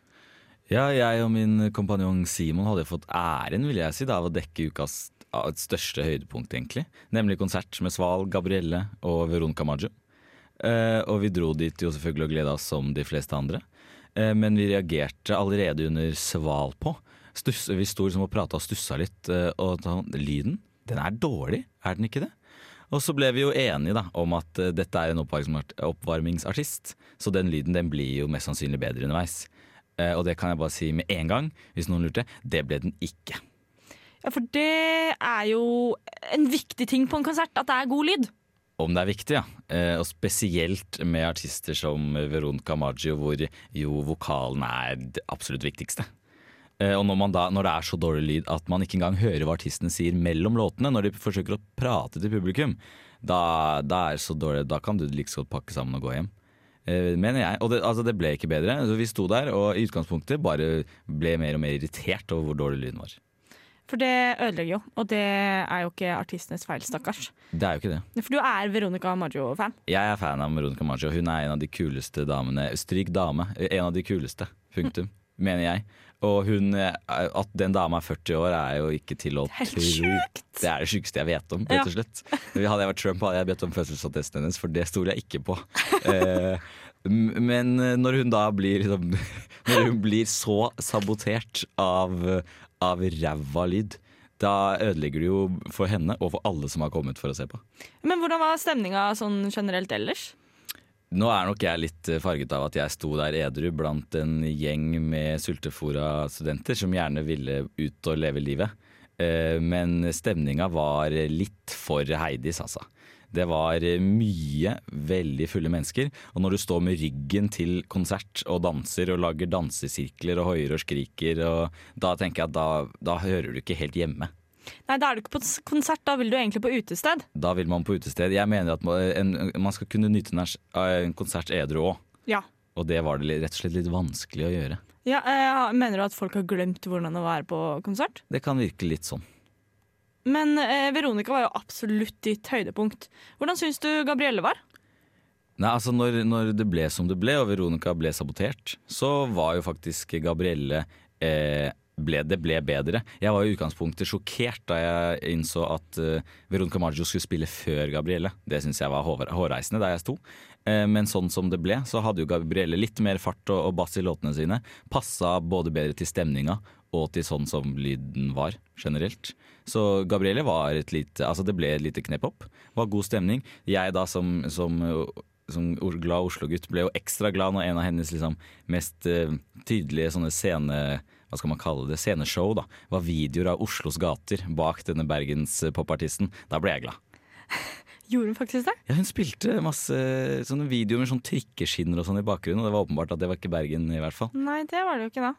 Ja, jeg og min kompanjong Simon hadde fått æren vil jeg si, da, av å dekke ukas største høydepunkt, egentlig. Nemlig konsert med Sval, Gabrielle og Veronica Maggio. Eh, og vi dro dit jo selvfølgelig og gleda oss som de fleste andre. Eh, men vi reagerte allerede under Sval på. Stuss, vi sto liksom og prata og stussa litt. Eh, og lyden, den er dårlig, er den ikke det? Og så ble vi jo enige da, om at eh, dette er en oppvarmingsartist, så den lyden den blir jo mest sannsynlig bedre underveis. Eh, og det kan jeg bare si med en gang, hvis noen lurte. Det ble den ikke. Ja, For det er jo en viktig ting på en konsert, at det er god lyd. Om det er viktig, ja. Eh, og spesielt med artister som Veronica Maggio, hvor jo vokalen er det absolutt viktigste. Eh, og når, man da, når det er så dårlig lyd at man ikke engang hører hva artistene sier mellom låtene, når de forsøker å prate til publikum, da, da, er det så dårlig, da kan du like så godt pakke sammen og gå hjem. Eh, mener jeg. Og det, altså, det ble ikke bedre. Så vi sto der og i utgangspunktet bare ble mer og mer irritert over hvor dårlig lyden var. For det ødelegger jo, og det er jo ikke artistenes feil, stakkars. Det er jo ikke det. For du er Veronica Maggio-fan. Jeg er fan av Veronica Maggio. Hun er en av de kuleste damene. Stryk dame. En av de kuleste. Punktum. mener jeg. Og hun, eh, at den dama er 40 år, er jo ikke til å tro. Det er det sjukeste jeg vet om, Ja. rett og slett. Hadde jeg vært Trump, hadde jeg bedt om fødselsattesten hennes, for det stoler jeg ikke på. Eh, men når hun da blir liksom, Når hun blir så sabotert av, av ræva lyd, da ødelegger det jo for henne og for alle som har kommet for å se på. Men hvordan var stemninga sånn generelt ellers? Nå er nok jeg litt eh, farget av at jeg sto der edru blant en gjeng med sultefòra studenter som gjerne ville ut og leve livet. Eh, Men stemninga var litt for Heidis, altså. Det var mye veldig fulle mennesker. Og når du står med ryggen til konsert og danser og lager dansesirkler og hoier og skriker, og da tenker jeg at da, da hører du ikke helt hjemme. Nei, da er du ikke på konsert, da vil du egentlig på utested. Da vil man på utested. Jeg mener at man, en, man skal kunne nyte en, en konsert edru òg. Ja. Og det var det rett og slett litt vanskelig å gjøre. ja eh, mener du at folk har glemt hvordan det var på konsert? Det kan virke litt sånn. Men eh, Veronica var jo absolutt ditt høydepunkt. Hvordan syns du Gabrielle var? Nei, altså når, når det ble som det ble, og Veronica ble sabotert, så var jo faktisk Gabrielle eh, ble, Det ble bedre. Jeg var i utgangspunktet sjokkert da jeg innså at uh, Veronica Maggio skulle spille før Gabrielle. Det syns jeg var hår, hårreisende der jeg sto. Uh, men sånn som det ble, så hadde jo Gabrielle litt mer fart og, og bass i låtene sine. Passa både bedre til stemninga og til sånn som lyden var generelt. Så Gabrielle var et lite Altså det ble et lite knep-opp. Var god stemning. Jeg da som, som som glad Oslo-gutt ble jo ekstra glad når en av hennes liksom, mest uh, tydelige sånne scene hva skal man kalle det, sceneshow da, var videoer av Oslos gater bak denne bergenspopartisten. Da ble jeg glad. Gjorde hun faktisk det? Ja, Hun spilte masse sånne videoer med sånn trikkeskinner og sånn i bakgrunnen, og det var åpenbart at det var ikke Bergen i hvert fall. Nei, det var det jo ikke da.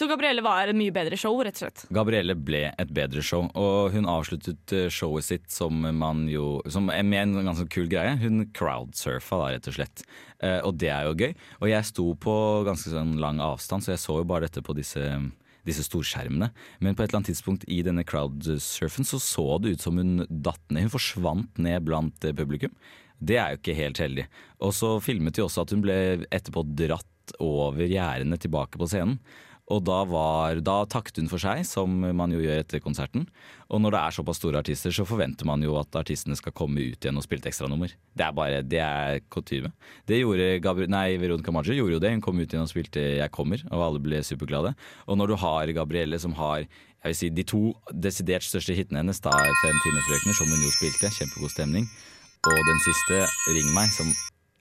Så Gabrielle var et mye bedre show, rett og slett. Gabrielle ble et bedre show, og hun avsluttet eh, showet sitt som man jo som, med en ganske kul greie. Hun crowdsurfa, da, rett og slett. Eh, og det er jo gøy. Og jeg sto på ganske sånn lang avstand, så jeg så jo bare dette på disse disse storskjermene. Men på et eller annet tidspunkt i denne crowdsurfen så så det ut som hun datt ned. Hun forsvant ned blant eh, publikum. Det er jo ikke helt heldig. Og så filmet de også at hun ble etterpå dratt over gjerdene tilbake på scenen. Og da, var, da takket hun for seg, som man jo gjør etter konserten. Og når det er såpass store artister, så forventer man jo at artistene skal komme ut igjen og spille et ekstranummer. Det er bare, det er kutyme. Det gjorde Gabri nei, Veronica Maggio gjorde jo det. Hun kom ut igjen og spilte 'Jeg kommer', og alle ble superglade. Og når du har Gabrielle som har jeg vil si, de to desidert største hitene hennes, da 'Fem timefrøkner', som hun jo spilte, kjempegod stemning, og den siste 'Ring meg', som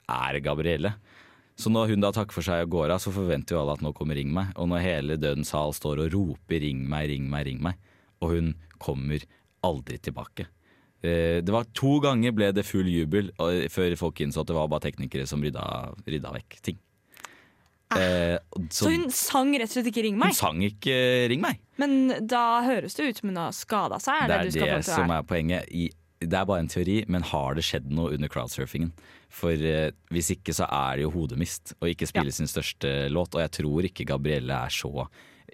er Gabrielle. Så når hun da takker for seg og går av, så forventer jo alle at nå kommer Ring meg. Og når hele Dødens sal står og roper 'ring meg, ring meg, ring meg', og hun kommer aldri tilbake. Eh, Det var To ganger ble det full jubel og- før folk innså at det var bare teknikere som rydda, rydda vekk ting. Eh, Så hun sang rett og slett ikke 'Ring meg'? hun sang ikke 'Ring meg'. Men da høres det ut som hun har skada seg? Er Det det, er skal det som er poenget. I, det er bare en teori, men har det skjedd noe under crowdsurfingen? For eh, hvis ikke så er det jo hodemist å ikke spille sin største låt. Og jeg tror ikke Gabrielle er så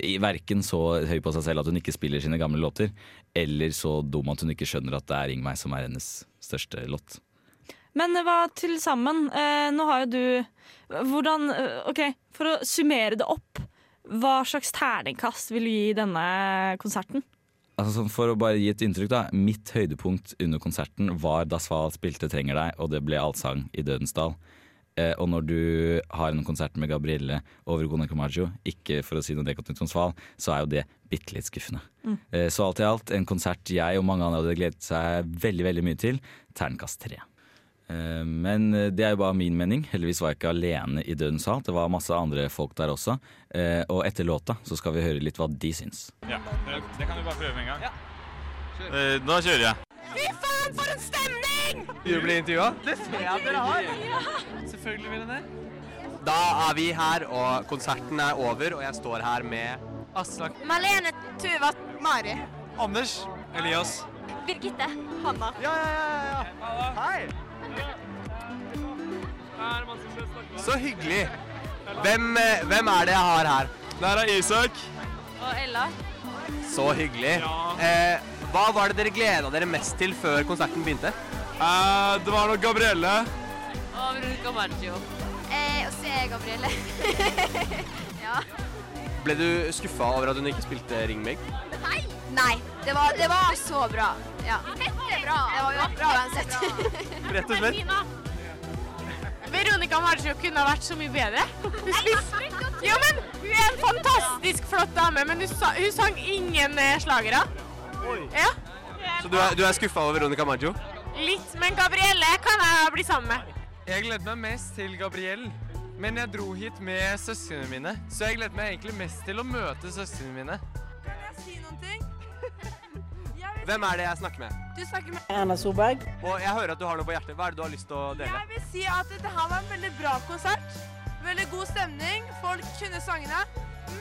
i Verken så høy på seg selv at hun ikke spiller sine gamle låter, eller så dum at hun ikke skjønner at det er Ring meg som er hennes største låt. Men hva til sammen? Eh, nå har jo du Hvordan eh, OK, for å summere det opp. Hva slags terningkast vil du gi denne konserten? Altså sånn For å bare gi et inntrykk, da. Mitt høydepunkt under konserten var da Sval spilte 'Trenger deg', og det ble allsang i Dødens dal. Eh, og når du har en konsert med Gabrielle over Gona Camaggio, ikke for å si noe negativt om Sval, så er jo det bitte litt skuffende. Mm. Eh, så alt i alt en konsert jeg og mange andre hadde gledet seg veldig veldig mye til. Terningkast tre. Eh, Men eh, det er jo bare min mening. Heldigvis var jeg ikke alene i Dødens hall. Det var masse andre folk der også. Eh, Og etter låta så skal vi høre litt hva de syns. Ja, det kan du bare prøve med en gang. Eh, Da kjører jeg. Fy faen, for en stemning! Vil du bli intervjua? Det ser jeg at dere har. Selvfølgelig vil jeg det. Da er vi her, og konserten er over, og jeg står her med Aslak. Malene, Tuva, Mari. Anders. Elias. Birgitte. Hanna. Ja, ja, ja, ja. Hei. Så hyggelig. Hvem, eh, hvem er det jeg har her? Der er Isak. Og Ella. Så hyggelig. Eh, hva var det dere gleda dere mest til før konserten begynte? det var nok Gabrielle. Og Veronica Maggio. Eh, og se Gabrielle. ja. Ble du skuffa over at hun ikke spilte Ring meg? Nei. Nei. Det var, det var så bra. Ja. Fette bra. Det var jo bra uansett. Rett og slett. Veronica Maggio kunne ha vært så mye bedre. Jo, men Hun er en fantastisk flott dame, men hun, sa, hun sang ingen eh, slagere. Ja, Så du er, du er skuffa over Veronica Maggio? litt. Men Gabrielle kan jeg bli sammen med. Jeg gleder meg mest til Gabrielle, men jeg dro hit med søsknene mine. Så jeg gleder meg egentlig mest til å møte søsknene mine. Kan jeg si noen ting? Hvem er det jeg snakker med? Du snakker med Erna Solberg. Og jeg hører at du har noe på hjertet. Hva er det du har lyst til å dele? Jeg vil si at det her var en veldig bra konsert. Veldig god stemning. Folk kunne sangene.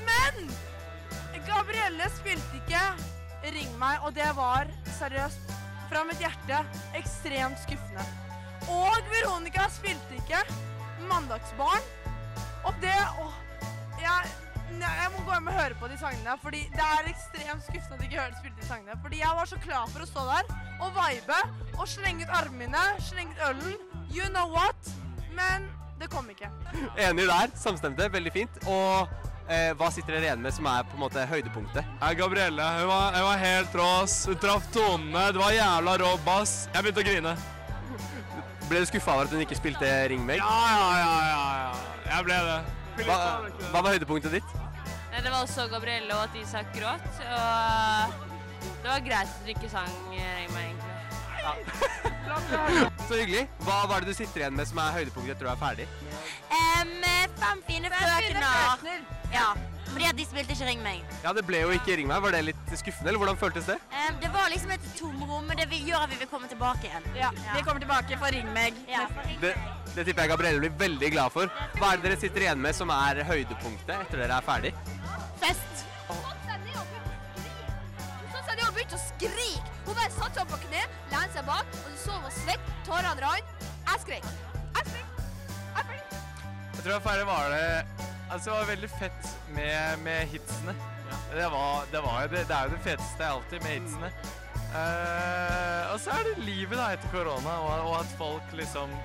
Men Gabrielle spilte ikke Ring meg, og det var seriøst fra mitt hjerte ekstremt skuffende. Og Veronica spilte ikke Mandagsbarn. Og det åh, jeg, jeg må gå hjem og høre på de sangene, fordi det er ekstremt skuffende at jeg ikke hører spilte de sangene. Fordi jeg var så klar for å stå der og vibe og slenge ut armene slenge ut ølen. You know what? men det kom ikke. Enig der. Samstemte. Veldig fint. Og eh, hva sitter dere igjen med som er på en måte høydepunktet? Gabrielle hun var, hun var helt rå. Hun traff tonene. Det var jævla rå bass. Jeg begynte å grine. Ble du skuffa over at hun ikke spilte Ring meg? Ja, ja, ja, ja, ja. Jeg ble det. Hva, hva var høydepunktet ditt? Nei, Det var også Gabrielle og at Isak gråt. Og det var greit at dere ikke sang Ring meg, egentlig. Så hyggelig. Hva var det du sitter igjen med som er høydepunktet etter du er ferdig? Um, fem fine frøkner. Ja, fordi at de spilte ikke Ring meg. Ja, Det ble jo ikke Ring meg. Var det litt skuffende, eller hvordan føltes det? Um, det var liksom et tomrom, men det gjør at vi vil komme tilbake igjen. Ja, vi kommer tilbake for Ring meg. Ja. Det, det tipper jeg Gabrielle blir veldig glad for. Hva er det dere sitter igjen med som er høydepunktet etter dere er ferdig? Fest. Sånn seg ned og begynte å skrike. Hun bare satte seg opp på kne, lente seg bak, og du så hun var svett, tårene rant. Jeg skrek. Jeg skrek. Jeg skrek. Jeg tror jeg ferdig var det Altså, det var veldig fett med, med hitsene. Det, var, det, var det, det er jo det feteste alltid med hitsene. Uh, og så er det livet da etter korona, og, og at folk liksom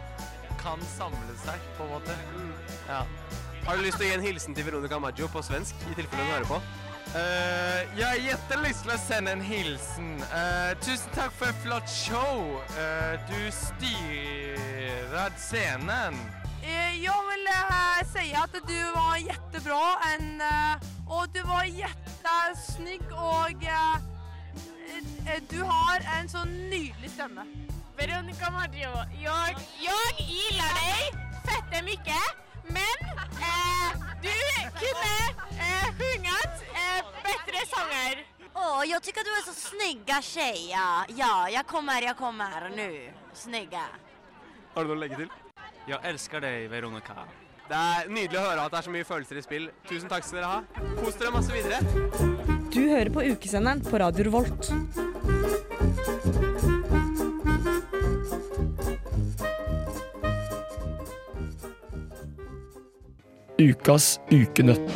kan samle seg, på en måte. Ja. Har du lyst til å gi en hilsen til Veronica Maggio på svensk, i tilfelle hun hører på? Uh, jeg har jättelyst til å sende en hilsen. Uh, tusen takk for et flott show. Uh, du styrer scenen. Eh, Jeg vil eh, si at du var jättebra, en, eh, og du var jättesnygg, og eh, eh, du har en så nydelig stemme. Veronica Maggio, jag, jag gillar dig fette mycket, men eh, du kunne eh, sjungat eh, bättre sånger. Åh, jag tycker du är så snygga tjej. Ja, ja jag kommer, jag kommer nu. Snygga. Har du noe å legge til? Jeg elsker deg, Veronica. Det er nydelig å høre at det er så mye følelser i spill. Tusen takk skal dere ha. Kos dere masse videre. Du hører på ukesenderen på Radio Revolt. Ukas ukenøtt.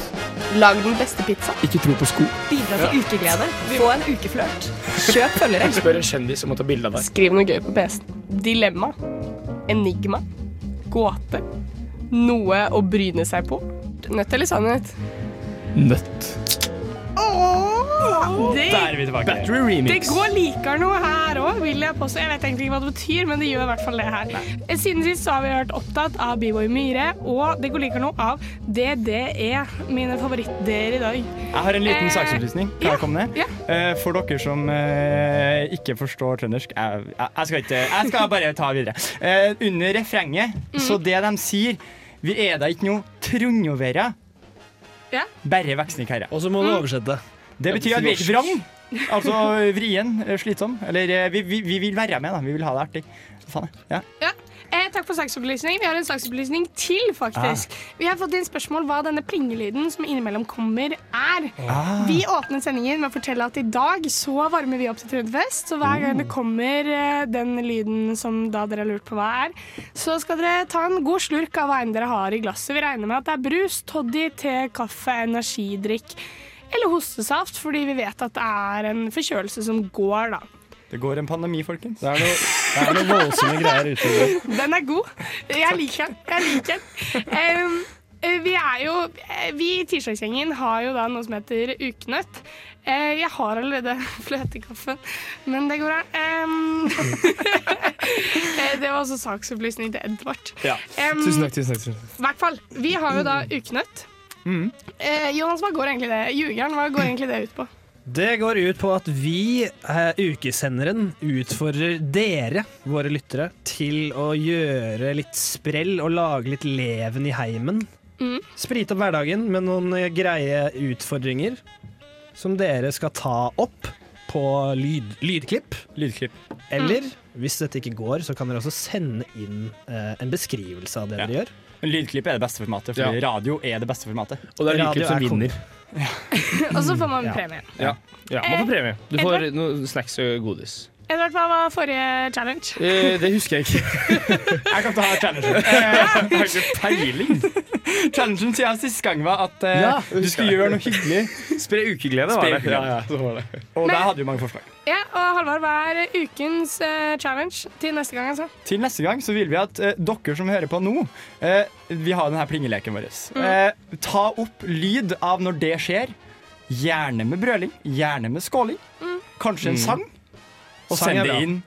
Lag den beste pizza. Ikke tro på sko. Bidra til ukeglede. Få en ukeflørt. Kjøp følgere. Spør en kjendis om å ta bilde av deg. Skriv noe gøy på PC-en. Dilemma. Enigma. Gåte. Noe å bryne seg på. Nødt eller sannhet? Det, Der er vi tilbake. Battery remix. Det går likere noe her òg, vil jeg påstå. Jeg vet egentlig ikke hva det betyr, men det gjør i hvert fall det her. Siden sist så har vi hørt opptatt av B-Boy Myhre, og det går likere noe av DDE, mine favoritter i dag. Jeg har en liten Eh, saksopplysning. Kan jeg komme ned? Eh, For dere som eh, ikke forstår trøndersk jeg, jeg, skal ikke, jeg skal bare ta videre. Uh, under refrenget, så det de sier Vi er da ikke noe trondjovere. Ja. Bare vekstnikherre. Og så må du oversette. Det betyr at vi er ikke vrang. Altså vrien, eh, slitsom. Eller eh, vi, vi, vi vil være med, da. Vi vil ha det artig. Faen, ja. Ja. Eh, takk for saksopplysning. Vi har en saksopplysning til, faktisk. Vi har fått inn spørsmål hva denne plingelyden som innimellom kommer, er. Ah. Vi åpnet sendingen med å fortelle at i dag så varmer vi opp til Trønderfest. Så hver gang det kommer eh, den lyden som da dere har lurt på hva er, så skal dere ta en god slurk av hva enn dere har i glasset. Vi regner med at det er brus, toddy, te, kaffe, energidrikk eller hostesaft, fordi vi vet at det er en forkjølelse som går, da. Det går en pandemi, folkens. Det er noe, det er noe voldsomme greier ute. Den er god. Jeg liker den. Jeg liker den. Eh, vi er jo eh, Vi i Tirsdagsgjengen har jo da noe som heter ukenøtt. Eh, Jeg har allerede fløtekaffen, men det går bra. Eh, det var også saksopplysning til Edvard. Ja. Um, Tusen takk. tusen takk, tusen. I hvert fall. Vi har jo da ukenøtt. Eh, Jonas, hva går egentlig det Ljugeren, hva går egentlig det ut på? Det går ut på at vi, eh, ukesenderen, utfordrer dere, våre lyttere, til å gjøre litt sprell og lage litt leven i heimen. Mm. Sprite opp hverdagen med noen eh, greie utfordringer som dere skal ta opp på lyd, lydklipp. Eller hvis dette ikke går, så kan dere også sende inn eh, en beskrivelse av det Ja. dere gjør. Men lydklipp er det beste formatet, for Ja. radio er det beste formatet. Og det er Radio lydklipp som er vinner. Og så får man premie. Ja. ja, man får Eh, premie. Du får noe snacks og godis. Edvard, hva var forrige challenge? Eh, det husker jeg ikke. Jeg kan ta challengen. Eh, Jeg har ikke peiling. Challengen siden sist gang var at eh, Ja, du skulle gjøre noe hyggelig. Spre ukeglede, var det. Ja, ja, så var det. Og Men- der hadde vi mange forslag. Ja, og Halvard, hva er ukens eh, challenge til neste gang? altså? Til neste gang så vil vi at eh, dere som hører på nå eh, Vi har denne plingeleken vår. Mm. Eh, ta opp lyd av når det skjer. Gjerne med brøling, gjerne med skåling. Kanskje en Mm. sang. Og send det inn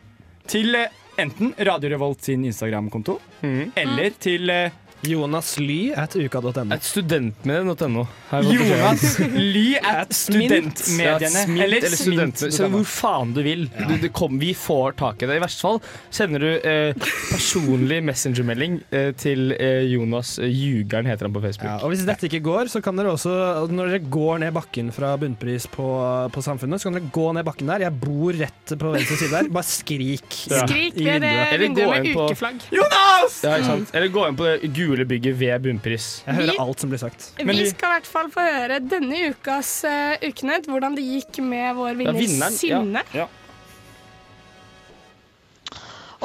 til eh, enten Radio Revolt sin Instagram-konto eller til eh, Jonas Ly at uka.no. At studentmediene.no. Jonas Ly at studentmediene. Smint, eller eller student. Send hvor faen du vil. Du, du kom, vi får tak i det. I verste fall sender du eh, personlig messengermelding eh, til eh, Jonas eh, Ljugeren, heter han på Facebook. Ja, og Hvis dette ikke går, så kan dere også, når dere går ned bakken fra bunnpris på, på Samfunnet, så kan dere gå ned bakken der. Jeg bor rett på venstre side der. Bare skrik. Skrik i ved det vinduet. Med ukeflagg. Jonas! Ja, ikke sant? Eller gå inn på det gule bygget ved Bunnpris. Jeg hører Vi- alt som blir sagt. Vi skal i hvert fall få høre denne ukas uh, Ukenett, hvordan det gikk med vår vinner vinneren, ja. Synne. Ja.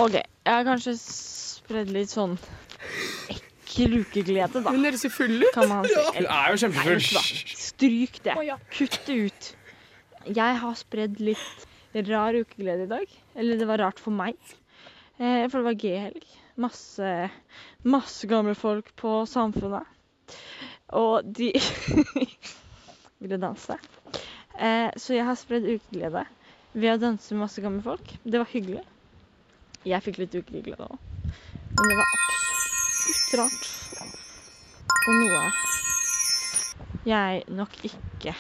OK, jeg har kanskje spredd litt sånn ekkel ukeglede, da. Hun høres jo full ut. Kan man si. Hun er jo kjempefull. Stryk det. Kutt det ut. Jeg har spredd litt rar ukeglede i dag. Eller det var rart for meg. Eh, for det var G-helg. Masse, masse gamle folk på Samfunnet. Og de ville danse. Eh, så jeg har spredd ukeglede ved å danse med masse gamle folk. Det var hyggelig. Jeg fikk litt ukeglede òg. Men det var absolutt rart. Og noe jeg nok ikke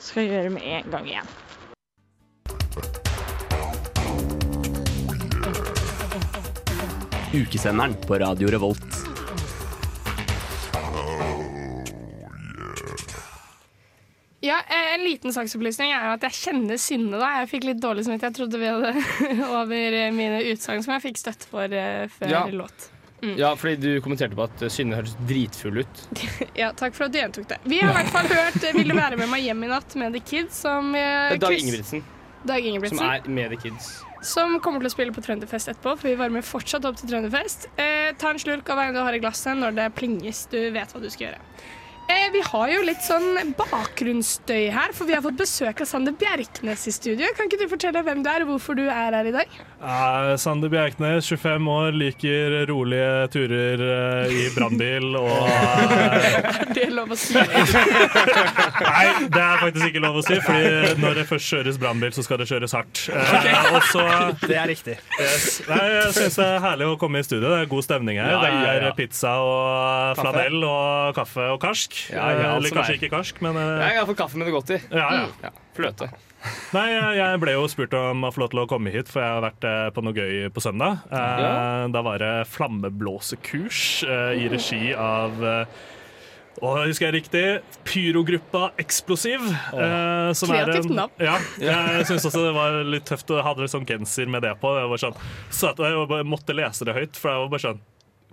skal gjøre med en gang igjen. Ukesenderen på Radio Revolt. Ja, eh, En liten saksopplysning er jo at jeg kjenner Synne. da Jeg fikk litt dårlig samvittighet. Jeg trodde vi hadde over mine utsagn som jeg fikk støtte for eh, før Ja. låt. Mm. Ja, fordi du kommenterte på at eh, Synne hørtes dritfull ut. Ja, Takk for at du gjentok det. Vi har i hvert fall hørt 'Vil du være med meg hjem i natt' med The Kids. Som, Det Dag Ingebrigtsen, Dag Ingebrigtsen. som er med The Kids. Som kommer til å spille på Trønderfest etterpå, for vi varmer fortsatt opp til Trønderfest. Eh, ta en slurk av veien du har i glasset når det plinges. Du vet hva du skal gjøre. Eh, vi har jo litt sånn bakgrunnsstøy her, for vi har fått besøk av Sander Bjerknes i studio. Kan ikke du fortelle hvem du er, og hvorfor du er her i dag? Ja, Sander Bjerknes, 25 år, liker rolige turer eh, i brannbil og Er det lov å si? Nei, det er faktisk ikke lov å si, Fordi når det først kjøres brannbil, så skal det kjøres hardt. Eh, Også, Det er riktig. Yes. Nei, jeg syns det er herlig å komme i studio. Det er god stemning her. Ja, ja, Det er pizza og flanell og kaffe og karsk. Ja, ja, Eller kanskje er. ikke karsk, men uh, Jeg har fått kaffe med det godt i. ja, ja. Ja, fløte. Nei, jeg, ble jo spurt om å få lov til å komme hit, for jeg har vært eh, på noe gøy på søndag. Eh, Da var det flammeblåsekurs eh, i regi av eh, og husker jeg riktig, Pyrogruppa Eksplosiv. eh, Kreativt navn. Ja, jeg syns også det var litt tøft å ha sånn genser med det på. Jeg, var sånn, så jeg måtte lese det høyt, for jeg var bare sånn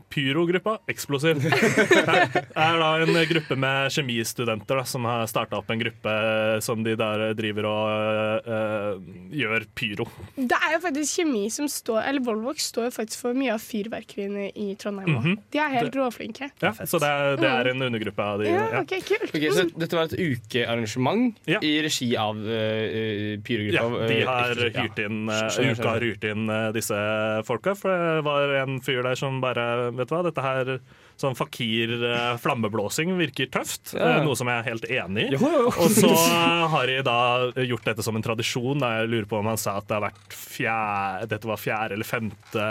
Pyrogruppa Eksplosiv. Det er da en gruppe med kjemistudenter da, som har starta opp en gruppe som de der driver og uh, gjør pyro. Det er jo faktisk kjemi som står Eller Volvox står jo faktisk for mye av fyrverkeriene i Trondheim òg. Mhm. De er helt råflinke. Ja, så det er, det er en undergruppe av de. Ja, ja. ok, kult. Okay, så dette var et ukearrangement i regi av uh, Pyrogruppa. Ja, de har hyrt inn, uh, uka har hyrt inn uh, disse folka. For det var en fyr der som bare Vet du hva, dette her sånn fakir uh, flammeblåsing virker tøft. Ja. uh, Noe som jeg er helt enig i. Jo, jo, jo. Og så har de da gjort dette som en tradisjon. Da. Jeg lurer på om han sa at det har vært fjerde, dette var fjerde eller femte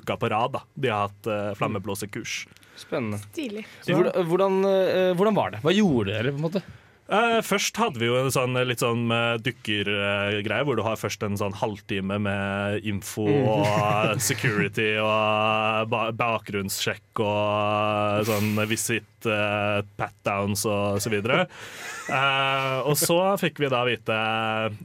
uka på rad. Da. De har hatt uh, flammeblåsekurs. Spennende. Stilig. Hvordan, hvordan, eh, hvordan var det? Hva gjorde dere? på en måte? Eh, først hadde vi jo en sånn, litt sånn med uh, hvor du har først en sånn halvtime med info og security og ba bakgrunnssjekk og sånn visit, uh, pat-downs og så videre. Eh, og så fikk vi da vite,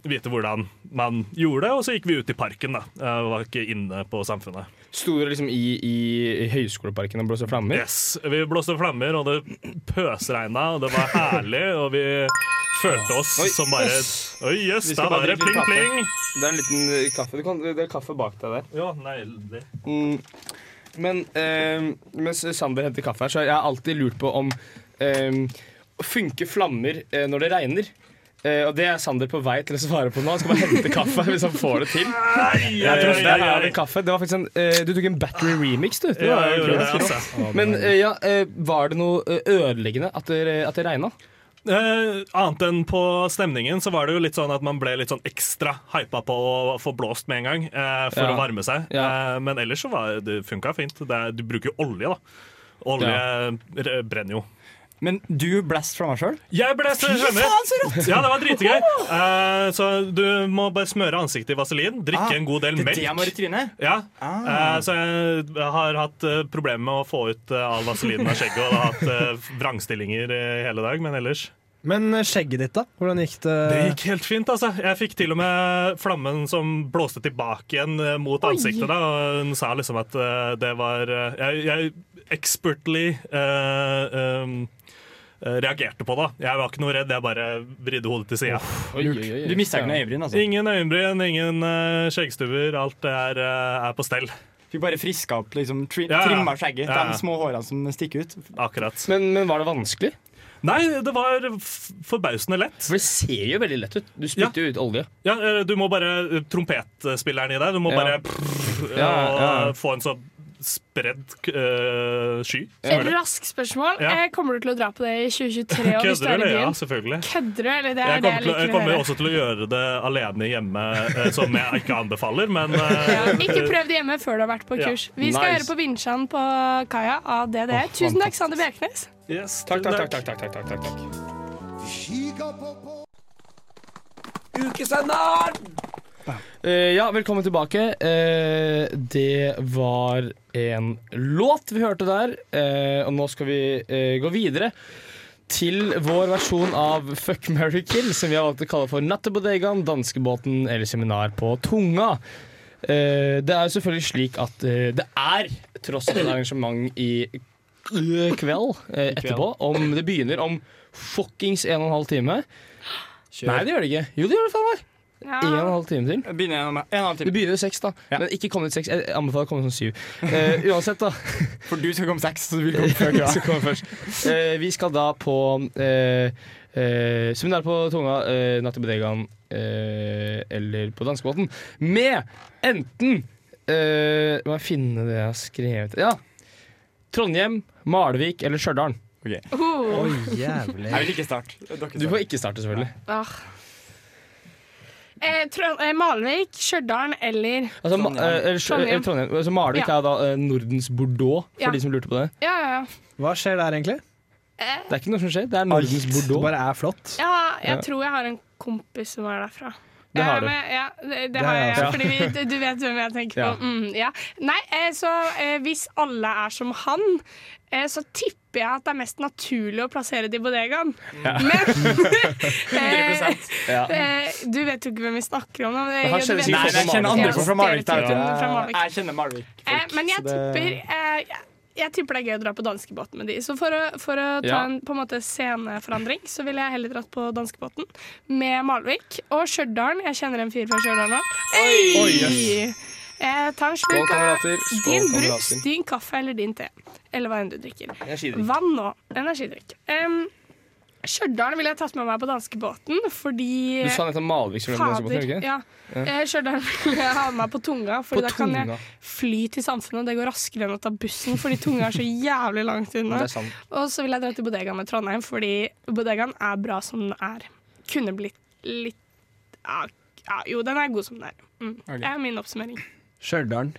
vite hvordan man gjorde det, og så gikk vi ut i parken. da. Eh, var ikke inne på Samfunnet. Sto dere liksom i, i Høyskoleparken og blåste flammer? Yes, Vi blåste flammer, og det pøsregna, og det var herlig. Og vi følte oss Oi, som bare. Oi, jøss, yes, da var det pling-pling. Det er en liten eh, kaffe. Du kan, det er kaffe bak deg der. Ja, nydelig. Mm. Men eh, mens Sander henter kaffe her, så har jeg alltid lurt på om eh, Funker flammer eh, når det regner? Eh, og det er Sander på vei til å svare på nå. Han skal bare hente kaffe hvis han får det til. Jeg tror det er kaffe. Det var faktisk en, uh, du tok en battery remix, du. Det Ja, var gjorde kult. det, altså. Men uh, ja, var det noe ødeleggende at det, at det regna? Uh, annet enn på stemningen så var det jo litt sånn at man ble litt sånn ekstra hypa på å få blåst med en gang uh, for Ja. å varme seg. Eh, men ellers så var det funka fint. Det er, du bruker jo olje, da. Olje ja. brenner jo. Men du blæst meg sjøl? Jeg blæst fra meg sjøl! Ja, det var dritgøy. Uh, så du må bare smøre ansiktet i vaselin. Drikke Ah, en god del det er melk. det jeg må i trynet? Ja. Ah. Eh, så jeg har hatt uh, problemer med å få ut all vaselinen av skjegget og har hatt uh, vrangstillinger hele dag, men ellers Men skjegget ditt, da? Hvordan gikk det? Det gikk helt fint, altså. Jeg fikk til og med flammen som blåste tilbake igjen mot Oi. ansiktet. da og Hun sa liksom at det var Jeg, jeg expertly uh, um, reagerte på det. Jeg var ikke noe redd, jeg bare vridde hodet til sida. Du mista ikke noe øyebryn, altså? Ingen øyenbryn, ingen uh, skjeggstubber. Alt er, uh, er på stell. Fikk bare friska opp, liksom, tri Ja, ja. trimma skjegget. Ja. De små hårene som stikker ut. Akkurat. Men, men var det vanskelig? Nei, det var forbausende lett. For det ser jo veldig lett ut. Du spytter jo ut olje. Ja, eh, du må bare Trompetspilleren i deg. Du må Ja. bare prrr, Ja, ja. og få en så spredd uh, sky. Et raskt spørsmål. Ja. Eh, Kommer du til å dra på det i 2023? og hvis du Kødder er du, eller? Ja, selvfølgelig. Kødder du, eller det er Jeg det kommer, jeg liker å- jeg kommer også til å gjøre det alene hjemme, eh, som jeg ikke anbefaler, men eh, Ja, ikke prøv det hjemme før du har vært på Ja. kurs. Vi skal Nice. høre på Vinsjan på Kaja av DDE. Tusen takk, Sander Bjerknes. Takk, takk. takk, takk, takk, takk, takk, takk. Ukesenderen! Eh, ja, velkommen tilbake. Eh, det var en låt vi hørte der, eh, og nå skal vi gå videre til vår versjon av Fuck, Mary kill, som vi har valgt å kalle for Nattebodegaen, Danskebåten eller Seminar på Tunga. Det er jo selvfølgelig slik at det er tross alt arrangement i kveld etterpå. Om det begynner om fuckings en og en halv time. Nei, det gjør det ikke. Jo, det gjør det faen meg. Ja. En og en halv time til. Begynner en en halv time. Du begynner seks, da. Men ikke kom ut seks. Jeg anbefaler å komme sånn syv. Uh, uansett, da. For du skal komme seks, så du vil komme før køa. skal først. Uh, vi skal da på uh, Uh, seminar på Tunga, uh, Natt i Bodegaen uh, eller på danskebåten med enten uh, Må jeg finne det jeg har skrevet Ja. Trondheim, Malvik eller Stjørdal. Oh. Oh, jævlig. Jeg vil ikke starte. Du får ikke starte, selvfølgelig. Ah. Eh, eh, Malvik, Stjørdal eller Altså, Trondheim. eh, Trondheim. Trondheim. Altså, Malvik Ja. er da eh, Nordens Bordeaux, for Ja. de som lurte på det. Ja, ja, ja. Hva skjer der, egentlig? Eh, Det er ikke noe som skjer. Det er Nordens Det Bordeaux. bare er flott. ja, jeg Ja. tror jeg har en kompis som er derfra. Det har Ja, du. men, ja, det, det Det har jeg, fordi vi, du vet hvem jeg tenker Ja. på. Mm, ja. Nei, eh, så eh, hvis alle er som han, eh, så tipper jeg at det er mest naturlig å plassere det i bodegaen. Ja. Men 100%. Ja. eh, Du vet jo ikke hvem vi snakker om. Men vet- Nei, jeg kjenner andre fra Malvik. Jeg kjenner Malvik. Eh, men jeg tipper eh, jeg, jeg tipper det er gøy å dra på danskebåten med de. Så for å, for å ta Ja. en på en måte sceneforandring, så ville jeg heller dratt på danskebåten med Malvik. Og Stjørdal. Jeg kjenner en fyr fra Stjørdal nå. Oi! Oi, yes. Eh, ta en slurk av din brus, din kaffe eller din te. Eller hva enn du drikker. Energidrikk. Vann og energidrikk. Um, Stjørdal ville jeg tatt med meg på danskebåten fordi Du sa nettopp Malvik Fader, danskebåten, ikke? ja. Ja. Eh, Stjørdal vil jeg ha med meg på tunga, for da kan jeg fly til samfunnet. Det går raskere enn å ta bussen, fordi tunga er så jævlig langt unna. Det sant. Og så vil jeg dra til bodegaen med Trondheim, fordi bodegaen er bra som den er. Kunne blitt litt ja, ja, Jo, den er god som den er. Mm. Okay. Det er min oppsummering. Stjørdal.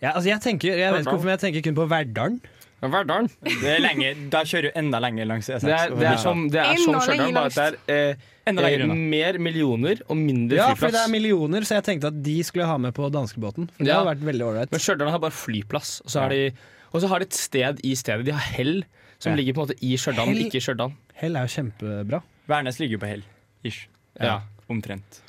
Ja, altså jeg, tenker, jeg vet ikke hvorfor, men jeg tenker kun på Verdalen. Verdalen. Det er lenge, da kjører du enda lenger langs E6. Det er, det er som, det er som Stjørdal, bare at det er eh, Enda lenger eh, unna. mer millioner og mindre Ja, for det er millioner, så jeg tenkte at de skulle ha med på danskebåten. For det Ja. hadde vært veldig ålreit. Men Stjørdal har bare flyplass. Og så, har de, og så har de et sted i stedet. De har Hell, som Ja. ligger på en måte i Stjørdal, men Hell- ikke i Stjørdal. Hell er jo kjempebra. Værnes ligger jo på Hell. Ish. Ja. Omtrent.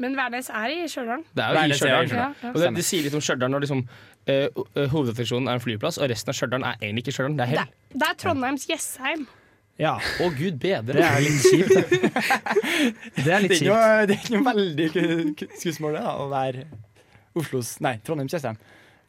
Men Værnes er i Stjørdal. Det er jo i Værnes i Stjørdal. Ja, ja. Og det, det sier litt om Stjørdal når liksom, eh, eh, hovedattraksjonen er en flyplass, og resten av Stjørdal er egentlig ikke Stjørdal. Det er Hell. Det er Trondheims Jessheim. Ja. Å, gud bedre. Det er litt kjipt. det. Det er litt kjipt. det er ikke noe veldig ku- ku- skussmål det, da, å være Oslos Nei, Trondheims Jessheim.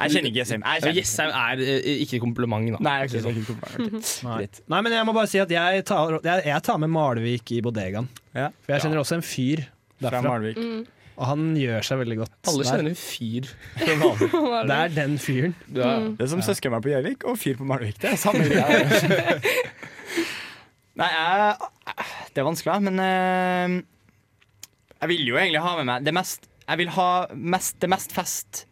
Jeg kjenner ikke Jessheim. Jessheim er eh, ikke kompliment, da. Nei, okay, det ikke kompliment. Nei. Nei, men jeg må bare si at jeg tar, jeg, jeg tar med Malvik i bodegaen. For jeg kjenner også en fyr. Fra Malvik. Mm. Og han gjør seg veldig godt. Alle kjenner en fyr fra Malvik. Det er den fyren. Ja. Mm. Det er som søskenbarn på Gjøvik og fyr på Malvik. Det er samme greia. Nei, jeg, det er vanskelig, men eh, jeg vil jo egentlig ha med meg det mest Jeg vil ha mest, det mest fest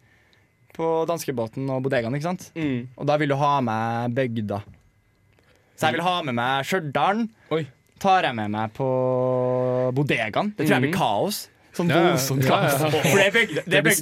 på danskebåten og bodegaen, ikke sant? Og da vil du ha med bygda. Så jeg vil ha med meg Stjørdal. Tar jeg med meg på bodegaen. Det tror jeg blir Mhm. kaos. Sånn voldsomt ja. Ja, ja. kaos. For det er bygd, det Det er blir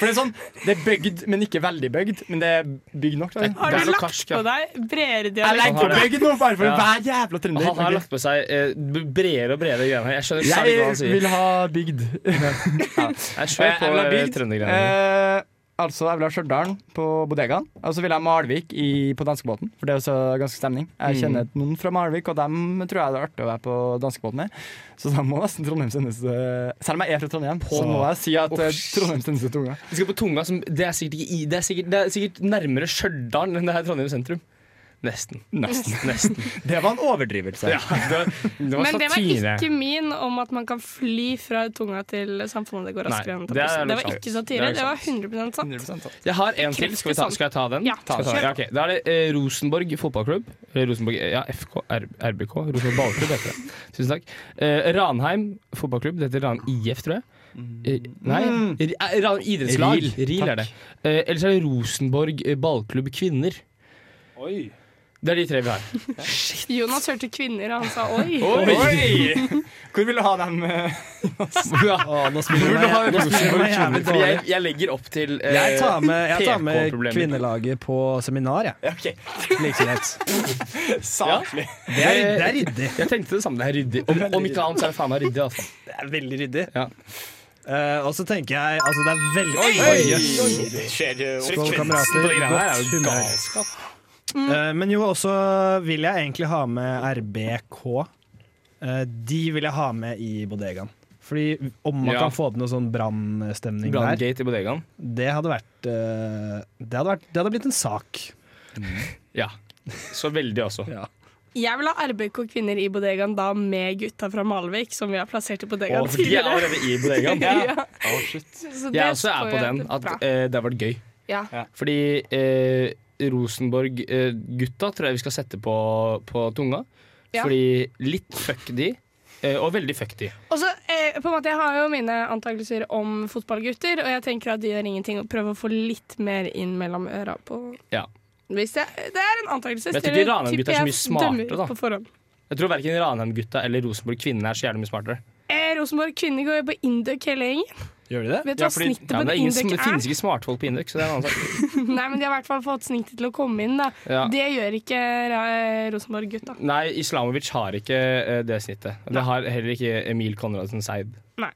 For det er sånn Det er bygd, men ikke veldig bygd. Men det er bygd nok. Da. Har du lagt på deg bredere Jeg legger på bygd nå, bare for Ja. hver jævla trønder. Han har lagt på seg eh, bredere og bredere greier. Jeg skjønner ikke hva han Jeg vil ha bygd. Jeg kjører på ha eh, bygd. trøndergreiene. Altså, jeg vil ha Stjørdal på bodegaen. Og så vil jeg ha Malvik i, på danskebåten, for det er også ganske stemning. Jeg Mm. kjenner noen fra Malvik, og dem tror jeg det er artig å være på danskebåten med. Så da må nesten Trondheim sendes eh, Selv om jeg er fra Trondheim, så må jeg si at oh, Trondheim sendes til tunga. Vi skal på Tunga, som, det, er sikkert det, er sikkert, det er sikkert nærmere Stjørdal enn det er Trondheim sentrum. Nesten. Nesten. Nesten. Det var en overdrivelse. Ja, det, det var Men det var satire. ikke min om at man kan fly fra tunga til samfunnet. Det går raskere enn det. Det var ikke satire. Det var sant. 100 sant. Jeg har en til. Skal, vi ta, skal jeg ta den? Ja, ta den? Ja, okay. Da er det eh, Rosenborg fotballklubb. Rosenborg, ja, FK, R, RBK. Rosenborg ballklubb heter det. Tusen takk. Eh, Ranheim fotballklubb. Det heter Ran IF, tror jeg. Eh, nei, eh, Ran idrettslag. Ril, Ril, er det. Eh, ellers er det Rosenborg eh, ballklubb kvinner. Oi. Det er de tre vi har. Jonas hørte kvinner, og han sa oi. Oi! Hvor vil du ha dem? eh, Ja. nå spiller jeg- nå spiller jeg meg jævlig dårlig. Jeg, jeg legger opp til uh, Jeg tar med, jeg tar med kvinnelaget på seminar, jeg. Likestilhet. Saklig. Det er, det er ryddig. Jeg tenkte det samme. Det er ryddig. Om, om ikke annet så er det faen meg ryddig. Altså. Det er veldig ryddig. Ja. Uh, og så tenker jeg Altså, det er veldig Oi, Oi, oi, jøss. skjer jo- Skål, kamerater. på de er jo Godt Eh, men jo, også vil jeg egentlig ha med RBK. Uh, de vil jeg ha med i bodegaen. Fordi om man Ja. kan få til noe sånn brannstemning der, Branngate i bodegaen. det hadde vært uh, det, hadde vært det hadde blitt en sak. Ja. Så veldig også. Jeg vil ha RBK kvinner i bodegaen, da med gutta fra Malvik, som vi har plassert i bodegaen oh, tidligere. de er allerede i bodegaen? ja. oh, shit. Så det Jeg også er på den. At eh, det har vært gøy. Ja. Fordi eh, Rosenborg-gutta tror jeg vi skal sette på, på tunga. Ja. Fordi litt fuck de, eh, og veldig fuck de. Og så, eh, på en måte, Jeg har jo mine antakelser om fotballgutter, og jeg tenker at de gjør ingenting. Og prøver å få litt mer inn mellom øra på Ja. Hvis jeg, Det er en antakelse. Jeg tror ikke Ranheim-gutta er så mye smartere, da. Jeg tror verken Ranheim-gutta eller Rosenborg kvinner er så jævlig mye smartere. Eh, Rosenborg kvinner går jo på Induc hele gjengen. Gjør de det? Vet du hva snittet på det, er ingen, det finnes ikke smartfolk på indøk så det er en annen sak. Nei, men de har i hvert fall fått snittet til å komme inn. da Ja. Det gjør ikke eh, Rosenborg-gutta. Nei, Islamovic har ikke eh, det snittet. Det har heller ikke Emil Konradsen Seid. Nei.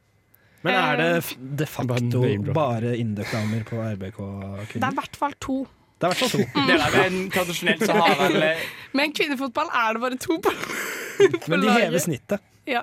Men er det Eh, f- de facto Bare Induc-damer på RBK-kvinner? Det er i hvert fall to. Det er i hvert fall to. Det er men Tradisjonelt så har vel Men kvinnefotball er det bare to på. Men de laget. hever snittet. Ja.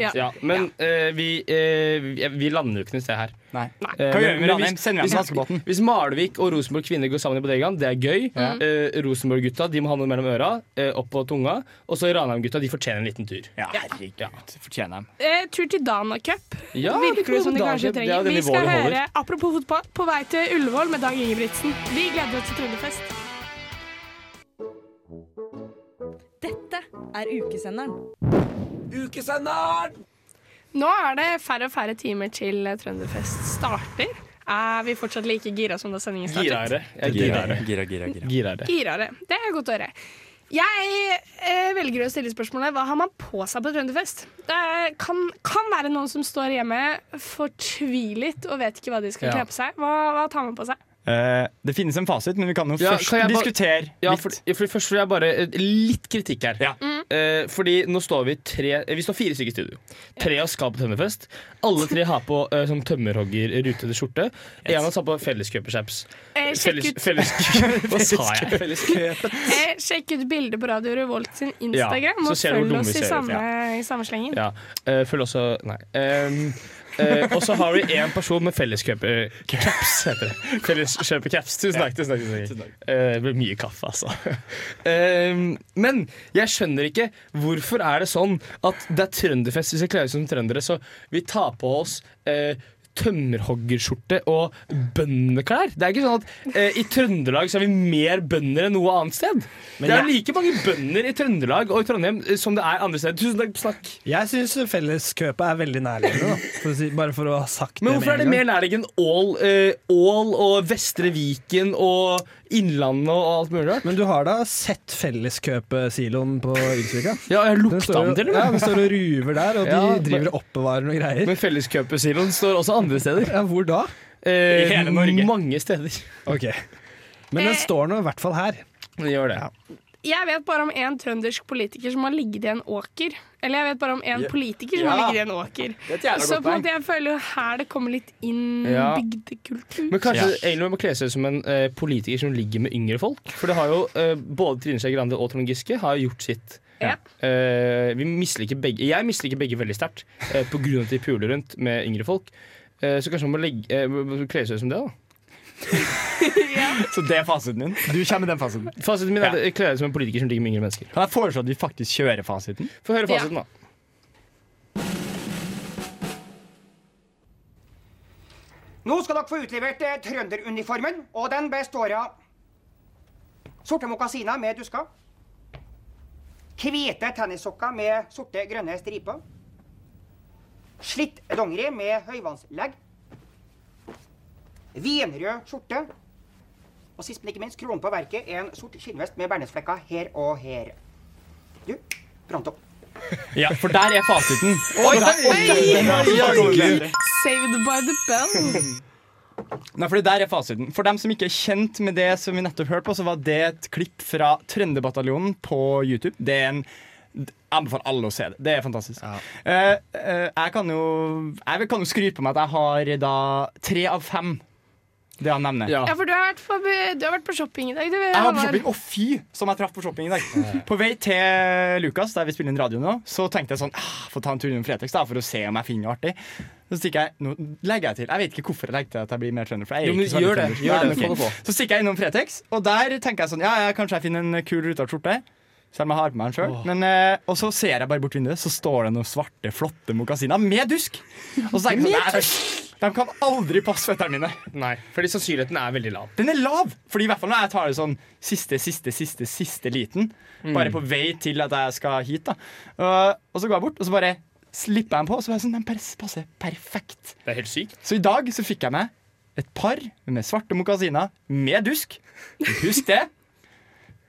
Ja. Ja, men eh, vi, eh, vi- lander jo ikke noe sted her. Nei. Eh, Hva gjør vi med men Ranheim? hvis- Sender vi dem hvis-? Hvis Malvik og Rosenborg kvinner går sammen i bodegaen, det er gøy. Eh, Rosenborg-gutta de må ha noe mellom øra, eh, opp på tunga. Og så Ranheim-gutta de fortjener en liten tur. Ja, herregud. Fortjener dem. Eh, tur til Dana Cup. Ja, Virker det det som de kanskje. Det er trenger. det Vi skal vi holder. høre, apropos fotball, på vei til Ullevål med Dag Ingebrigtsen. Vi gleder oss til Trønderfest. Dette er ukesenderen. Ukesenderen! Nå er det færre og færre timer til Trønderfest starter. Er vi fortsatt like gira som da sendingen startet? Girare. Girare. Gira, gira, gira. Girare. Det er godt å høre. Jeg eh, velger å stille spørsmålet hva har man på seg på Trønderfest. Det kan, kan være noen som står hjemme fortvilet og vet ikke hva de skal Ja. kle på seg. Hva, hva tar man på seg? Eh, det finnes en fasit, men vi kan jo Ja, først kan bare- diskutere litt. ja, for Først vil jeg bare eh, litt kritikk her. Mm. Eh, fordi nå står vi tre Vi står fire stykker i studio. Tre av oss skal på tømmerfest. Alle tre har på eh, sånn tømmerhogger-rutete skjorte. En av oss har på felleskjøperchaps. Eh, sjekk ut- felles, Hva sa jeg? Eh, sjekk ut bildet på Radio Revolt sin Instagram, ja, og ser du hvor følg oss i samme, i samme slengen. Ja. Eh, følg også Nei. Um, eh, og så har vi én person med felleskjøpercaps, heter det. Felleskjøpercaps. Tusen takk. Tusen takk, tusen takk. Eh, det blir mye kaffe, altså. Um, men jeg skjønner ikke hvorfor er det sånn at det er trønderfest hvis vi kler oss som trøndere, så vi tar på oss eh, tømmerhoggerskjorte og bøndeklær. Det er ikke sånn at eh, i Trøndelag så er vi mer bønder enn noe annet sted. Men det er jeg- like mange bønder i Trøndelag og i Trondheim eh, som det er andre steder. Tusen takk, snakk. Jeg syns felleskøpet er veldig nærliggende, da. For å si, bare for å ha sagt Men det hvorfor er det mer nærliggende Ål, eh, Ål og Vestre Viken og Innlandet og alt mulig rart? Men du har da sett felleskjøpesiloen på Ylsvika? Ja, jeg lukta Den til og med. Ja, den står og ruver der, og de Ja, driver og oppbevarer noe greier. Men Felleskjøpesiloen står også andre steder. Ja, Hvor da? Eh, I hele Norge? Mange steder. Ok. Men den står nå i hvert fall her. Den gjør det. Jeg vet bare om én trøndersk politiker som har ligget i en åker. Eller jeg vet bare om én Ja. politiker som Ja. har ligget i en åker. Er Så på en måte jeg føler jo her det kommer litt inn Ja. bygdekultur. Men kanskje egentlig må kle seg ut som en eh, politiker som ligger med yngre folk? For det har jo eh, både Trine Skei Grande og Trond Giske har gjort sitt. Ja. Eh, vi misliker begge Jeg misliker begge veldig sterkt, eh, på grunn av at de puler rundt med yngre folk. Eh, så kanskje man må legge, eh, kle seg ut som det, da. Så det er fasiten din? Du kommer med den fasiten? Fasiten min er å kle deg som en politiker som ligger med yngre mennesker. Kan jeg foreslå at vi faktisk kjører fasiten? Få høre fasiten, da. Nå skal dere få utlevert eh, trønderuniformen, og den består av sorte mokasiner med dusker, hvite tennissokker med sorte grønne striper, slitt dongeri med høyvannslegg, vinrød skjorte, og sist, men ikke minst, kronen på verket er en sort skinnvest med bernesflekker her og her. Du, pronto. Ja, for der er fasiten. Oi, der- oi, oi. Saved by the bun. Nei, for der er fasiten. For dem som ikke er kjent med det som vi nettopp hørte på, så var det et klipp fra Trønderbataljonen på YouTube. Det er en jeg anbefaler alle å se det. Det er fantastisk. Ja. Uh, uh, jeg kan jo Jeg kan jo skryte på meg at jeg har da tre av fem. Det han nevner. Ja, for du har vært på, du har vært på shopping i dag. Du, Jeg var på shopping, og fy som jeg traff på shopping i dag. På vei til Lukas, der vi spiller inn radio nå, så tenkte jeg sånn ah, Få ta en tur innom Fretex da, for å se om jeg finner noe artig. Så stikker jeg, nå legger jeg til Jeg vet ikke hvorfor jeg legger til at jeg blir mer trønder. For jeg er Jo, ikke så gjør det, gjør det, men få ok. det på. Så stikker jeg innom Fretex, og der tenker jeg sånn Ja, ja kanskje jeg finner en kul ruta skjorte. Selv om jeg har på meg den sjøl. Eh, og så ser jeg bare bort vinduet, så står det noen svarte, flotte mokasiner med dusk. Og så tenker jeg sånn De kan aldri passe føttene mine. Nei, fordi sannsynligheten er veldig lav. Den er lav! Fordi i hvert fall når jeg tar det sånn siste, siste, siste, siste liten. Mm. Bare på vei til at jeg skal hit. da Og, og så går jeg bort, og så bare slipper jeg den på. Og så er jeg sånn, den passer perfekt. Det er helt sykt. Så i dag så fikk jeg meg et par med svarte mokasiner med dusk. Husk det.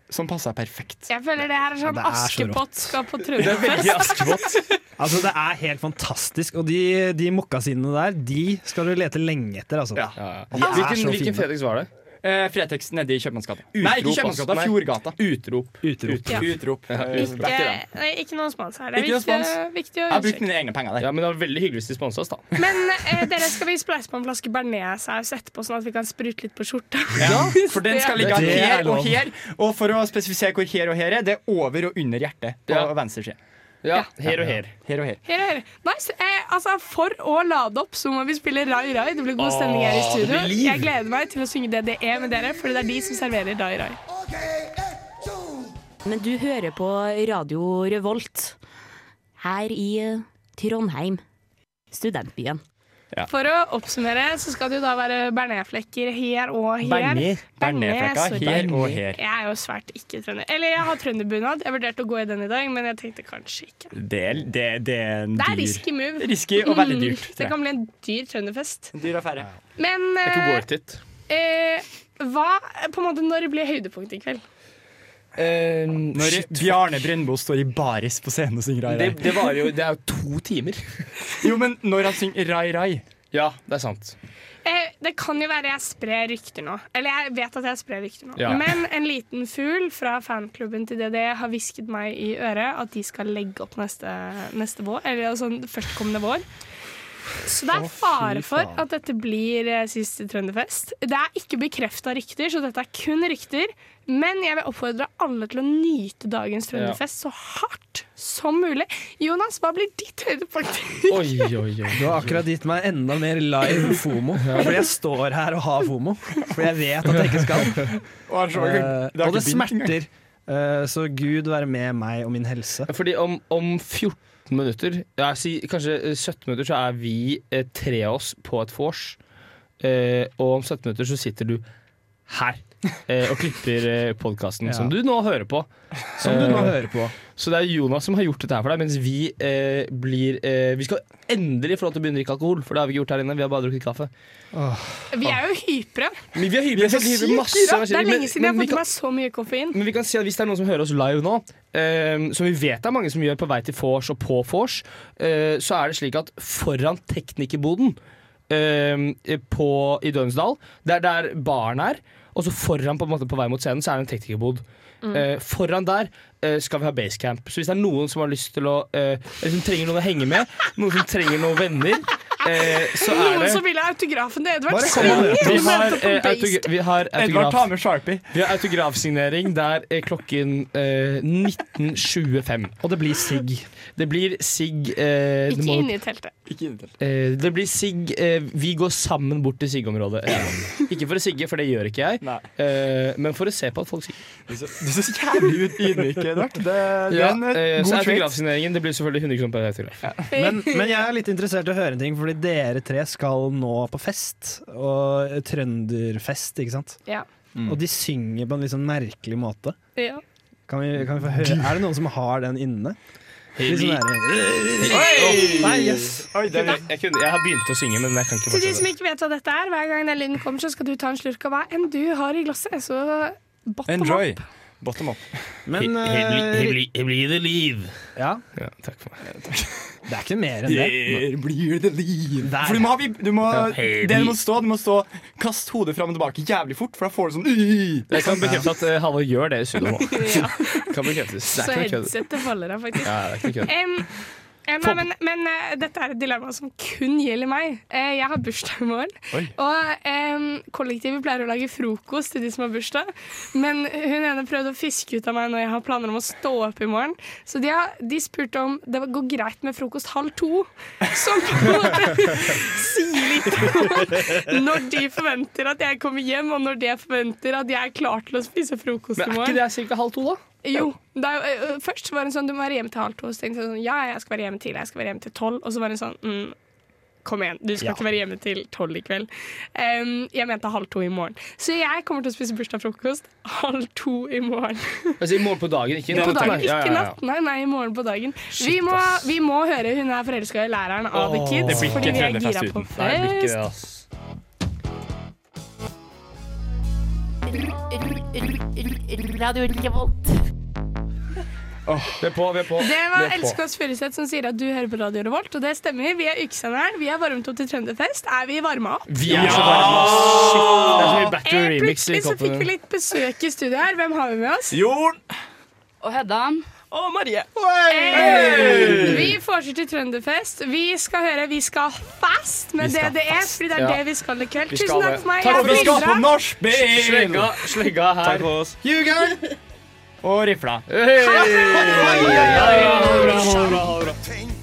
Som passer perfekt. Jeg føler det her er sånn Ja, er så Askepott skal på er trønderfest. Altså, det er helt fantastisk. Og de, de mokkasinene der, de skal du lete lenge etter, altså. De er Hvilken, så hvilken. Fretex var det? Eh, Fretex nede i Kjøpmannsgata. Nei, ikke Kjøpmannsgata, Nei. Fjordgata. Utrop. Utrop. Ja. Utrop. Ja, utrop. Ikke, nei, ikke noen spons her. Det er viktig, spons. viktig å Jeg har brukt mine egne penger der. Ja, men det var veldig hyggelig hvis de sponsa oss, da. Men eh, dere skal vi spleise på en flaske bearnéssaus etterpå, sånn at vi kan sprute litt på skjorta. Ja, for den skal ligge er her og her. Og for å spesifisere hvor her og her er, det er over og under hjertet på Ja. venstre side. Ja, her og her. Her og her. Her, her. Nice. Eh, altså, for å lade opp så må vi spille Rai Rai. Det blir god stemning her i studio. Jeg gleder meg til å synge DDE med dere, for det er de som serverer Rai Rai. Men du hører på Radio Revolt her i Trondheim, studentbyen. For å oppsummere så skal det jo da være bearnésflekker her og her. Bernerflekker her og her. Jeg er jo svært ikke trønder. Eller jeg har trønderbunad. Jeg vurderte å gå i den i dag, men jeg tenkte kanskje ikke. Det er, det, det er en Det er risky move. Risky og veldig dyrt. Mm, Det kan bli en dyr trønderfest. Dyr affære. Men eh, eh, hva på en måte, Når blir høydepunktet i kveld? Når Bjarne Brøndbo står i baris på scenen og synger Rai Rai. Det, det, jo, det er jo to timer. Jo, men når han synger Rai Rai Ja, det er sant. Eh, det kan jo være jeg sprer rykter nå. Eller jeg vet at jeg sprer rykter nå. Ja. Men en liten fugl fra fanklubben til DDE har hvisket meg i øret at de skal legge opp neste, neste vår. Eller altså førstkommende vår. Så det er fare for at dette blir eh, siste Trønderfest. Det er ikke bekrefta rykter, så dette er kun rykter. Men jeg vil oppfordre alle til å nyte dagens Trønderfest så hardt som mulig. Jonas, hva blir ditt høydepunkt? Oi, oi, oi. Du har akkurat gitt meg enda mer live fomo. Fordi jeg står her og har fomo. Fordi jeg vet at jeg ikke skal. Og Eh, det og det smerter. Eh, Så Gud være med meg og min helse. Fordi om, om 14 minutter, ja, si, kanskje eh, 17 minutter, så er vi eh, tre av oss på et vors. Eh, og om 17 minutter så sitter du her eh, og klipper eh, podkasten Ja. som du nå hører på. Som du nå Eh, hører på. Så det er Jonas som har gjort dette her for deg, mens vi eh, blir eh, Vi skal endelig få lov til å begynne å drikke alkohol, for det har vi ikke gjort her inne. Vi har bare drukket kaffe. Vi er jo hypre. Men vi har hyper, Vi er så vi hyper masse energi, Det er lenge siden jeg men har vi fått kan- meg så mye koffein. Men vi kan si at hvis det er noen som hører oss live nå, eh, som vi vet det er mange som gjør på vei til vors og på vors, eh, så er det slik at foran teknikerboden eh, på, i Dønsdal, det er der baren er, og så foran på, en måte, på vei mot scenen så er det en teknikerbod. Mm. Eh, foran der skal vi ha basecamp. Så hvis det er noen som har lyst til å eh, som trenger noen å henge med, noen som trenger noen venner, eh, så er Noen det som vil ha autografen til Edvard. Vi har, eh, autogra- vi har Edvard, autograf. ta med Sharpie. Vi har autografsignering der eh, klokken eh, 19.25. Og det blir sigg. Det blir sigg eh, Ikke må- inne i teltet. Eh, det blir sigg eh, Vi går sammen bort til siggområdet. Eh, ikke for å sigge, for det gjør ikke jeg, eh, men for å se på at folk sigger. Du ser så jævlig ut ydmyk, Edvard. Det, det er en eh, eh, så god autografsigneringen Det blir selvfølgelig 100 kroner per autograf. Men, men jeg er litt interessert i å høre en ting, fordi dere tre skal nå på fest. Og trønderfest, ikke sant? Ja. Og de synger på en litt sånn merkelig måte. Ja. Kan vi, kan vi få høre? Er det noen som har den inne? Litt sånn Oi! Nei, yes. jeg, jeg, kunne, jeg har begynt å synge, men jeg kan ikke Til de som fortsette. ikke vet hva dette er, hver gang den lyden kommer, så skal du ta en slurk av hva enn du har i glasset. Så bottom Enjoy. up. Bottom up. Men He- he- eh, he- he- he blir det liv. Ja. takk for meg. Det er ikke mer enn det. Her blir det liv. Der. For du må, du må, det du må stå, du må stå Kast hodet fram og tilbake jævlig fort, for da får du sånn Jeg kan bekrefte at uh, Halvor gjør det i nå. Ja. Kan bekreftes. Så headsetet faller deg faktisk. Ja, det er ikke kødd. Nei, men men uh, dette er et dilemma som kun gjelder meg. Uh, jeg har bursdag i morgen. Oi. Og um, kollektivet pleier å lage frokost til de som har bursdag. Men hun ene prøvde å fiske ut av meg når jeg har planer om å stå opp i morgen. Så de, har, de spurte om det går greit med frokost halv to. Som på en måte sier litt om når de forventer at jeg kommer hjem, og når de forventer at jeg er klar til å spise frokost Men i er ikke det ca. halv to, da? Jo. Det er, først var det sånn du må være hjemme til halv to. Så tenkte jeg sånn ja, jeg skal være hjemme til jeg skal være hjemme til tolv. Og så var det sånn mm, kom igjen, du skal Ja. ikke være hjemme til tolv i kveld. Um, jeg mente halv to i morgen. Så jeg kommer til å spise bursdagsfrokost halv to i morgen. Altså i morgen på dagen, ikke i på natt, dagen, nei. Ja, ikke ja, ja. natt. Nei, nei, i morgen på dagen. Shit, vi, må, vi må høre Hun er forelska i læreren av The Kids. fordi vi er gira på fest. Nei, det Radio Revolt. Vi er på, vi er på. Det var. Elskås Furuseth som sier at du hører på Radio Revolt, og det stemmer. Vi er ukesenderen. Vi er varmet opp til Trønderfest. Er vi varma opp? Vi er så varme, ass. Shit. Eh, Plutselig så fikk vi litt besøk i studio her. Hvem har vi med oss? Jorn. Og Hedda. Og Marie. Hey! Vi fortsetter til Trønderfest. Vi skal høre Vi skal fast med skal DDE, fast. fordi det er Ja. det vi skal i kveld. Tusen takk for meg. Takk for at Vi skal på nachspiel! Slegga, slegga her. Takk for oss. Ljuger! Og rifla. Hey! Ha det bra. Ha det bra, ha det bra, ha det bra.